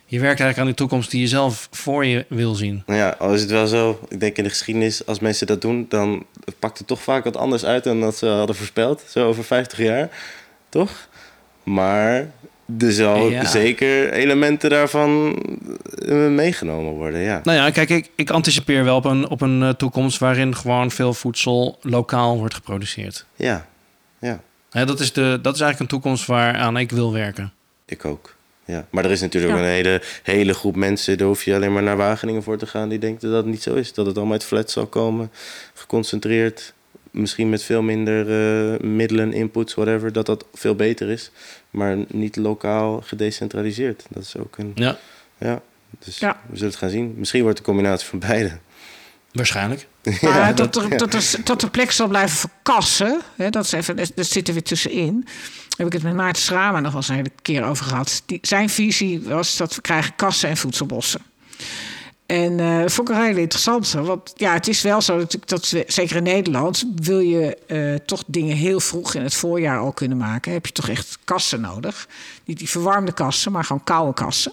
je werkt eigenlijk aan die toekomst die je zelf voor je wil zien. Nou ja, al is het wel zo, ik denk in de geschiedenis, als mensen dat doen, dan pakt het toch vaak wat anders uit dan dat ze hadden voorspeld. Zo over 50 jaar, toch? Maar er zal Ja. zeker elementen daarvan eh, meegenomen worden, ja. Nou ja, kijk, ik, ik anticipeer wel op een, op een eh, toekomst... waarin gewoon veel voedsel lokaal wordt geproduceerd. Ja, ja, Hè, dat, is de, dat is eigenlijk een toekomst waaraan ik wil werken. ik ook. Ja. Maar er is natuurlijk Ja. een hele, hele groep mensen, daar hoef je alleen maar naar Wageningen voor te gaan, die denkt dat dat niet zo is. Dat het allemaal uit flats zal komen, geconcentreerd, misschien met veel minder eh, middelen, inputs, whatever, dat dat veel beter is. Maar niet lokaal gedecentraliseerd. Dat is ook een... Ja, Ja, dus Ja. we zullen het gaan zien. Misschien wordt het een combinatie van beide. waarschijnlijk. *laughs* Maar dat, er, dat, er, dat er plek zal blijven verkassen, hè, dat, is even, dat zit er weer tussenin. Daar heb ik het met Maarten Schrama nog wel eens een hele keer over gehad. Die, zijn visie was dat we krijgen kassen en voedselbossen. En eh dat vond ik een hele interessante. Want ja, het is wel zo dat, dat zeker in Nederland, wil je eh, toch dingen heel vroeg in het voorjaar al kunnen maken. Heb je toch echt kassen nodig. Niet die verwarmde kassen, maar gewoon koude kassen.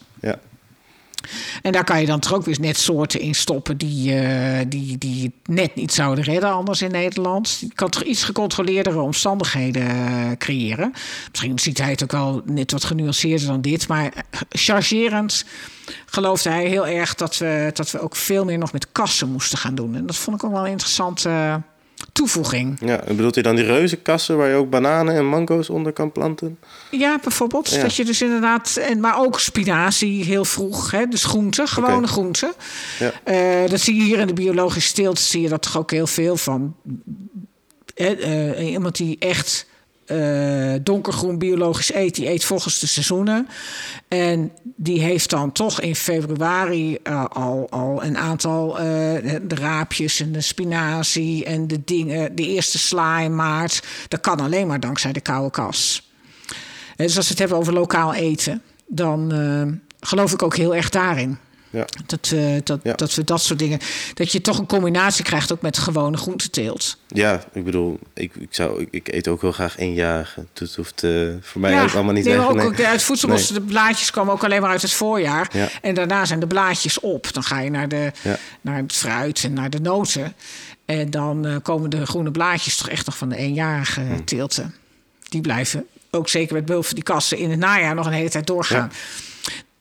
En daar kan je dan toch ook weer net soorten in stoppen die, eh, die, die het net niet zouden redden anders in Nederland. Je kan toch iets gecontroleerdere omstandigheden eh, creëren. Misschien ziet hij het ook wel net wat genuanceerder dan dit. Maar eh, chargerend geloofde hij heel erg dat we, dat we ook veel meer nog met kassen moesten gaan doen. En dat vond ik ook wel een interessante toevoeging. Ja, en bedoelt u dan die reuzenkassen waar je ook bananen en mango's onder kan planten? Ja, bijvoorbeeld. Ja. Dat je dus inderdaad. En, maar ook spinazie heel vroeg. Hè? Dus groenten, gewone groenten. Ja. Eh, dat zie je hier in de biologische teelt. Zie je dat toch ook heel veel van. Eh, iemand die echt eh, donkergroen biologisch eet, die eet volgens de seizoenen. En die heeft dan toch in februari eh, al, al een aantal eh, de raapjes en de spinazie en de dingen. De eerste sla in maart. Dat kan alleen maar dankzij de koude kas. Eh, Dus als we het hebben over lokaal eten, dan geloof ik ook heel erg daarin. Ja. Dat, we dat, Ja. dat we dat soort dingen. Dat je toch een combinatie krijgt ook met gewone groenteteelt. Ja, ik bedoel, ik, ik, zou, ik, eet ook heel graag eenjarige. Het hoeft eh, voor mij ook allemaal niet nee, maar weg. ook, nee. ook de- uit voedselbos, de blaadjes komen ook alleen maar uit het voorjaar. Ja. En daarna zijn de blaadjes op. Dan ga je naar, de, naar het fruit en naar de noten. En dan eh, komen de groene blaadjes toch echt nog van de eenjarige Hm. teelten. Die blijven ook zeker met behulp van die kassen in het najaar nog een hele tijd doorgaan.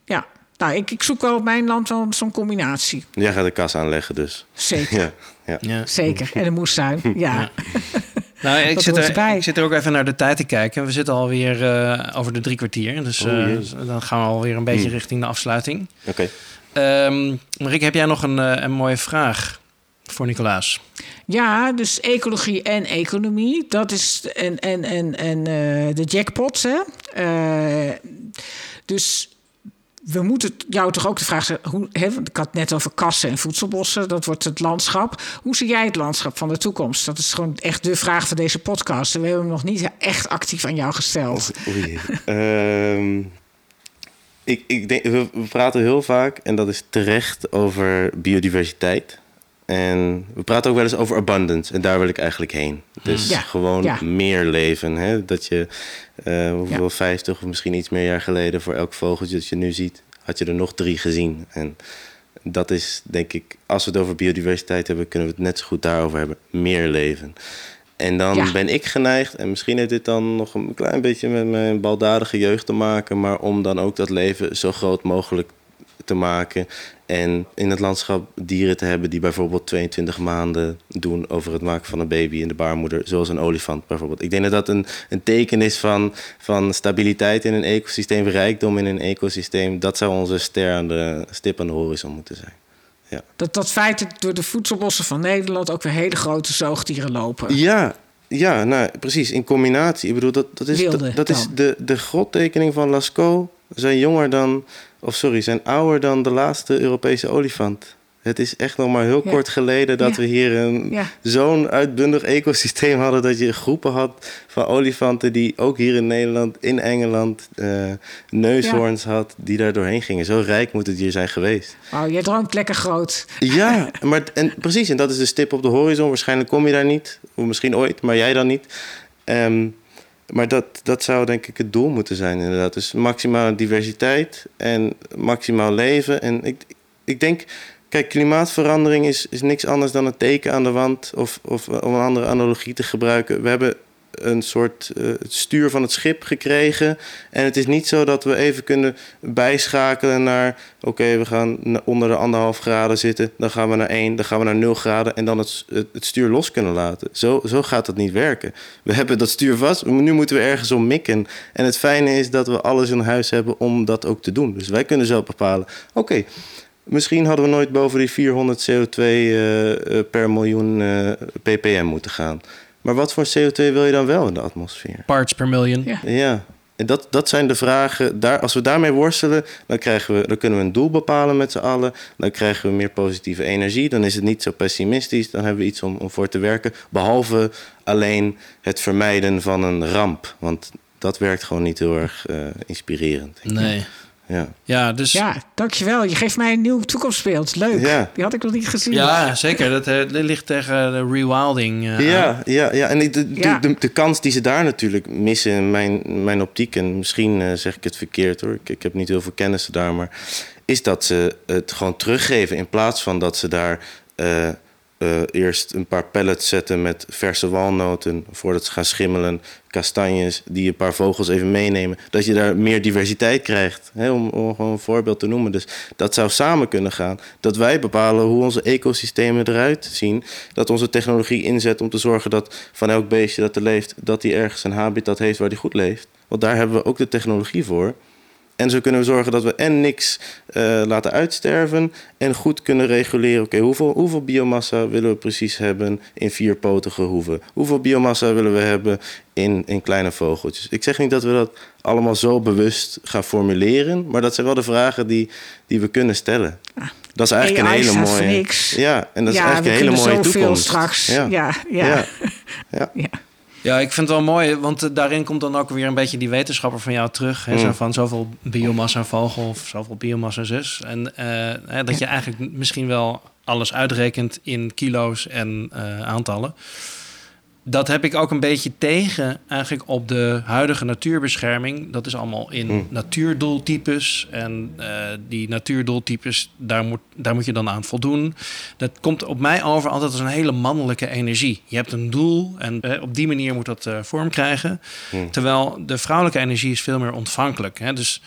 Ja, nou, ik, ik zoek wel op mijn land wel zo'n combinatie. Jij gaat de kas aanleggen dus. Zeker, *laughs* Ja, ja. Ja. zeker. En een moestuin, *laughs* ja. *laughs* Nou, ik zit, er, erbij. ik zit er ook even naar de tijd te kijken. We zitten alweer eh over de drie kwartier. Dus Oh, eh, dan gaan we alweer een beetje Hmm. richting de afsluiting. Oké. Ehm Marieke, heb jij nog een, eh, een mooie vraag voor Nicolaas? Ja, dus ecologie en economie. Dat is en, en, en, en eh, de jackpot. Hè? Eh, dus we moeten jou toch ook de vraag stellen... Hoe, ik had het net over kassen en voedselbossen. Dat wordt het landschap. Hoe zie jij het landschap van de toekomst? Dat is gewoon echt de vraag van deze podcast. We hebben hem nog niet echt actief aan jou gesteld. Oei. Ehm, ik, ik denk, we praten heel vaak, en dat is terecht, over biodiversiteit. En we praten ook wel eens over abundance. En daar wil ik eigenlijk heen. Dus Ja, gewoon ja. meer leven. Hè? Dat je, eh hoeveel, Ja. 50 of misschien iets meer jaar geleden... voor elk vogeltje dat je nu ziet, had je er nog drie gezien. En dat is, denk ik, als we het over biodiversiteit hebben... kunnen we het net zo goed daarover hebben. Meer leven. En dan ben ik geneigd, en misschien heeft dit dan nog een klein beetje met mijn baldadige jeugd te maken, maar om dan ook dat leven zo groot mogelijk te maken. En in het landschap dieren te hebben die bijvoorbeeld 22 maanden doen over het maken van een baby in de baarmoeder, zoals een olifant bijvoorbeeld. Ik denk dat dat een, een teken is van, van stabiliteit in een ecosysteem, rijkdom in een ecosysteem. Dat zou onze ster aan de, stip aan de horizon moeten zijn. Dat, dat feit dat door de voedselbossen van Nederland... ook weer hele grote zoogdieren lopen. Ja, ja nou, precies. In combinatie. Ik bedoel, dat, dat is, Wilde dat, dat is de, de grottekening van Lascaux. Zijn jonger dan, of sorry, zijn ouder dan de laatste Europese olifant. Het is echt nog maar heel Ja. kort geleden dat Ja. we hier een, Ja. zo'n uitbundig ecosysteem hadden. Dat je groepen had van olifanten die ook hier in Nederland, in Engeland, eh, neushoorns had. Die daar doorheen gingen. Zo rijk moet het hier zijn geweest. Wauw, jij droomt lekker groot. Ja, *laughs* maar en, precies. En dat is de stip op de horizon. Waarschijnlijk kom je daar niet. Of misschien ooit, maar jij dan niet. Ehm, maar dat, dat zou denk ik het doel moeten zijn, inderdaad. Dus maximale diversiteit en maximaal leven. En ik, ik denk, kijk, klimaatverandering is, is niks anders dan een teken aan de wand. Of, of om een andere analogie te gebruiken. We hebben een soort eh, het stuur van het schip gekregen. En het is niet zo dat we even kunnen bijschakelen naar... oké, we gaan onder de anderhalf graden zitten. Dan gaan we naar één, dan gaan we naar nul graden... en dan het, het, stuur los kunnen laten. Zo, zo gaat dat niet werken. We hebben dat stuur vast, nu moeten we ergens om mikken. En het fijne is dat we alles in huis hebben om dat ook te doen. Dus wij kunnen zelf bepalen... oké, Misschien hadden we nooit boven die 400 CO2 eh, eh, per miljoen ppm moeten gaan. Maar wat voor CO2 wil je dan wel in de atmosfeer? Parts per million. Ja. Ja, en dat, dat zijn de vragen. Daar, als we daarmee worstelen, dan, krijgen we, dan kunnen we een doel bepalen met z'n allen. Dan krijgen we meer positieve energie. Dan is het niet zo pessimistisch. Dan hebben we iets om, om voor te werken. Behalve alleen het vermijden van een ramp. Want dat werkt gewoon niet heel erg eh, inspirerend. Nee. Ja. Ja, dus ja, Ja, dankjewel. Je geeft mij een nieuw toekomstbeeld. Leuk. Ja. Die had ik nog niet gezien. zeker. Dat eh, ligt tegen de rewilding. eh. Ja, ja, ja. en de, de, Ja. De, de kans die ze daar natuurlijk missen in mijn, mijn optiek, en misschien eh, zeg ik het verkeerd hoor, ik, ik heb niet heel veel kennis daar, maar is dat ze het gewoon teruggeven in plaats van dat ze daar eh, eerst een paar pellets zetten met verse walnoten voordat ze gaan schimmelen. Kastanjes, die een paar vogels even meenemen. Dat je daar meer diversiteit krijgt. Hè, om, om gewoon een voorbeeld te noemen. Dus dat zou samen kunnen gaan. Dat wij bepalen hoe onze ecosystemen eruit zien. Dat onze technologie inzet om te zorgen dat van elk beestje dat er leeft, dat die ergens een habitat heeft waar die goed leeft. Want daar hebben we ook de technologie voor. En zo kunnen we zorgen dat we en niks uh, laten uitsterven en goed kunnen reguleren. Oké, hoeveel, hoeveel biomassa willen we precies hebben in vierpotige hoeven? Hoeveel biomassa willen we hebben in, in kleine vogeltjes? Ik zeg niet dat we dat allemaal zo bewust gaan formuleren, maar dat zijn wel de vragen die, die we kunnen stellen. Ah, dat is eigenlijk een hele mooie. Niks. Ja, en dat is eigenlijk een hele mooie toekomst. straks. Ja, ja. ja. ja. *laughs* ja. Ja. Ik vind het wel mooi, want eh, daarin komt dan ook weer een beetje die wetenschapper van jou terug. Hè, zo mm. van zoveel biomassa vogel of zoveel biomassa zus. En uh, dat je eigenlijk misschien wel alles uitrekent in kilo's en uh, aantallen dat heb ik ook een beetje tegen eigenlijk op de huidige natuurbescherming. Dat is allemaal in hmm. natuurdoeltypes. En uh, die natuurdoeltypes, daar moet, daar moet je dan aan voldoen. Dat komt op mij over altijd als een hele mannelijke energie. Je hebt een doel en uh, op die manier moet dat uh, vorm krijgen. Hmm. Terwijl de vrouwelijke energie is veel meer ontvankelijk. Hè? Dus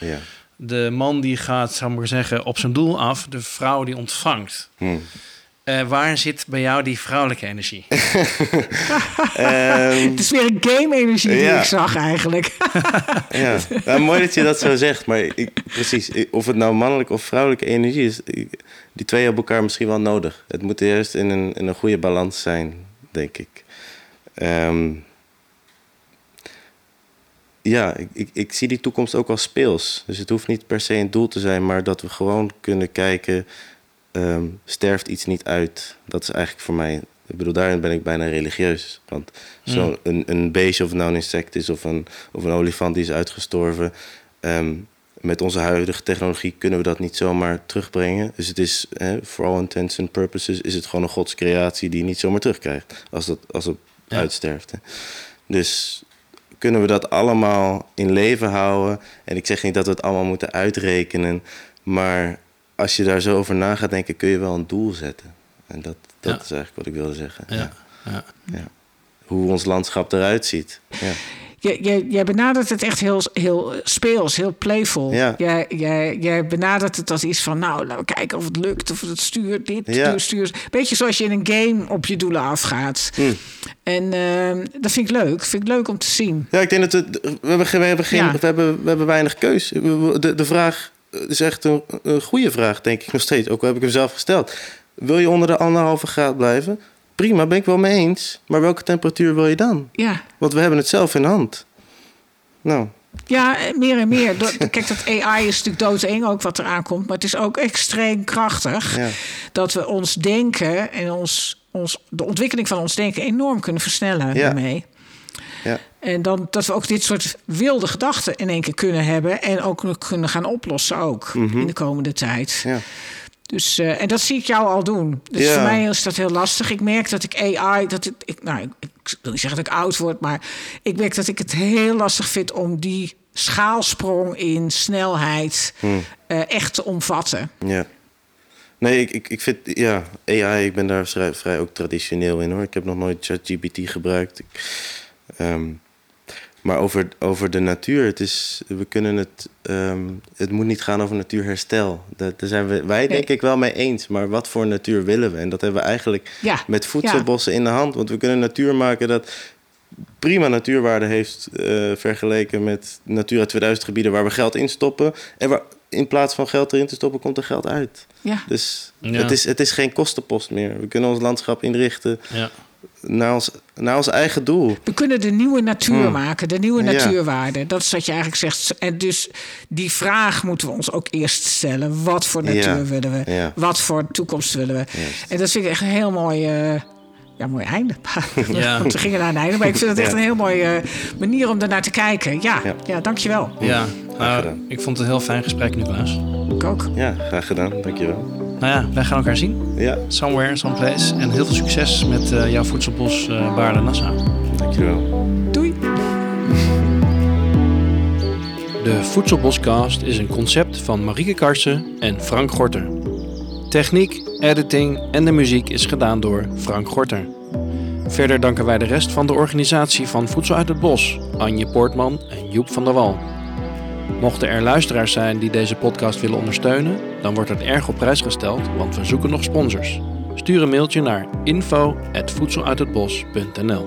de man die gaat, zou ik maar zeggen, op zijn doel af. De vrouw die ontvangt. Hmm. Uh, waar zit bij jou die vrouwelijke energie? um, *laughs* het is weer een game-energie die ik zag eigenlijk. *laughs* ja, nou, mooi dat je dat zo zegt. Maar ik, precies, of het nou mannelijke of vrouwelijke energie is... die twee hebben elkaar misschien wel nodig. Het moet eerst in een, in een goede balans zijn, denk ik. Um, ja, ik, ik, ik, zie die toekomst ook als speels. Dus het hoeft niet per se een doel te zijn... maar dat we gewoon kunnen kijken Ehm, sterft iets niet uit. Dat is eigenlijk voor mij. Ik bedoel, daarin ben ik bijna religieus. Want zo'n een, een beestje, of nou een insect is of een, of een olifant die is uitgestorven. Ehm, met onze huidige technologie kunnen we dat niet zomaar terugbrengen. Dus het is, voor all intents and purposes, is het gewoon een godscreatie die je niet zomaar terugkrijgt. Als, dat, als het uitsterft. Hè. Dus kunnen we dat allemaal in leven houden. En ik zeg niet dat we het allemaal moeten uitrekenen. Maar als je daar zo over na gaat denken, kun je wel een doel zetten. En dat, dat is eigenlijk wat ik wilde zeggen. Ja. Ja. ja. Hoe ons landschap eruit ziet. Ja. Jij, jij, benadert het echt heel, heel speels, heel playful. Ja. Jij, jij, jij benadert het als iets van, nou, laten we kijken of het lukt, of het stuurt dit, ja. stuurt. Beetje zoals je in een game op je doelen afgaat. Hm. En uh, dat vind ik leuk. Vind ik leuk om te zien. Ja, ik denk dat we, we hebben, we hebben, geen, we hebben, we hebben weinig keus. De, de vraag is echt een, een goede vraag, denk ik *laughs* nog steeds. Ook al heb ik hem zelf gesteld. Wil je onder de anderhalve graad blijven? Prima, ben ik wel mee eens. Maar welke temperatuur wil je dan? Ja. Want we hebben het zelf in de hand. Nou. Ja, meer en meer. *laughs* Kijk, dat AI is natuurlijk doodeng ook wat er aankomt. Maar het is ook extreem krachtig. Ja. Dat we ons denken en ons, ons, de ontwikkeling van ons denken enorm kunnen versnellen ja. daarmee. Ja. En dan dat we ook dit soort wilde gedachten in één keer kunnen hebben. En ook kunnen gaan oplossen ook mhm. in de komende tijd. Ja. Dus, uh, en dat zie ik jou al doen. Dus voor mij is dat heel lastig. Ik merk dat ik AI, dat ik, nou, ik, wil niet zeggen dat ik oud word, maar ik merk dat ik het heel lastig vind om die schaalsprong in snelheid hmm. uh, echt te omvatten. Ja. Nee, ik, ik, ik vind, ja, AI, ik ben daar vrij, vrij ook traditioneel in hoor. Ik heb nog nooit ChatGPT gebruikt. Ik, um, maar over, over de natuur, het is, we kunnen het, um, het moet niet gaan over natuurherstel. Daar zijn we, wij denk ik wel mee eens. Maar wat voor natuur willen we? En dat hebben we eigenlijk met voedselbossen in de hand. Want we kunnen natuur maken dat prima natuurwaarde heeft uh, vergeleken met Natura 2000 gebieden waar we geld in stoppen. En waar in plaats van geld erin te stoppen, komt er geld uit. Ja. Dus Het, is, het is geen kostenpost meer. We kunnen ons landschap inrichten ja naar ons, naar ons eigen doel. We kunnen de nieuwe natuur hmm. maken, de nieuwe natuurwaarde. Dat is wat je eigenlijk zegt. En dus die vraag moeten we ons ook eerst stellen. Wat voor natuur willen we? Wat voor toekomst willen we? En dat vind ik echt een heel mooi... Uh, ja, mooi einde. *laughs* Ja. Want *laughs* we gingen naar een einde. Maar ik vind het echt een heel mooie uh, manier om ernaar te kijken. Ja, ja. ja dankjewel. Ja, nou, ik vond het een heel fijn gesprek, Nicolaas. Ik ook. Ja, graag gedaan. Dankjewel. Nou ja, wij gaan elkaar zien. Ja. Somewhere, someplace. En heel veel succes met uh, jouw voedselbos uh, Baarle Nassau. Dankjewel. Doei. De Voedselboscast is een concept van Marieke Karsen en Frank Gorter. Techniek, editing en de muziek is gedaan door Frank Gorter. Verder danken wij de rest van de organisatie van Voedsel uit het Bos, Anje Poortman en Joep van der Wal. Mochten er luisteraars zijn die deze podcast willen ondersteunen, dan wordt het erg op prijs gesteld, want we zoeken nog sponsors. Stuur een mailtje naar info.voedseluithetbos.nl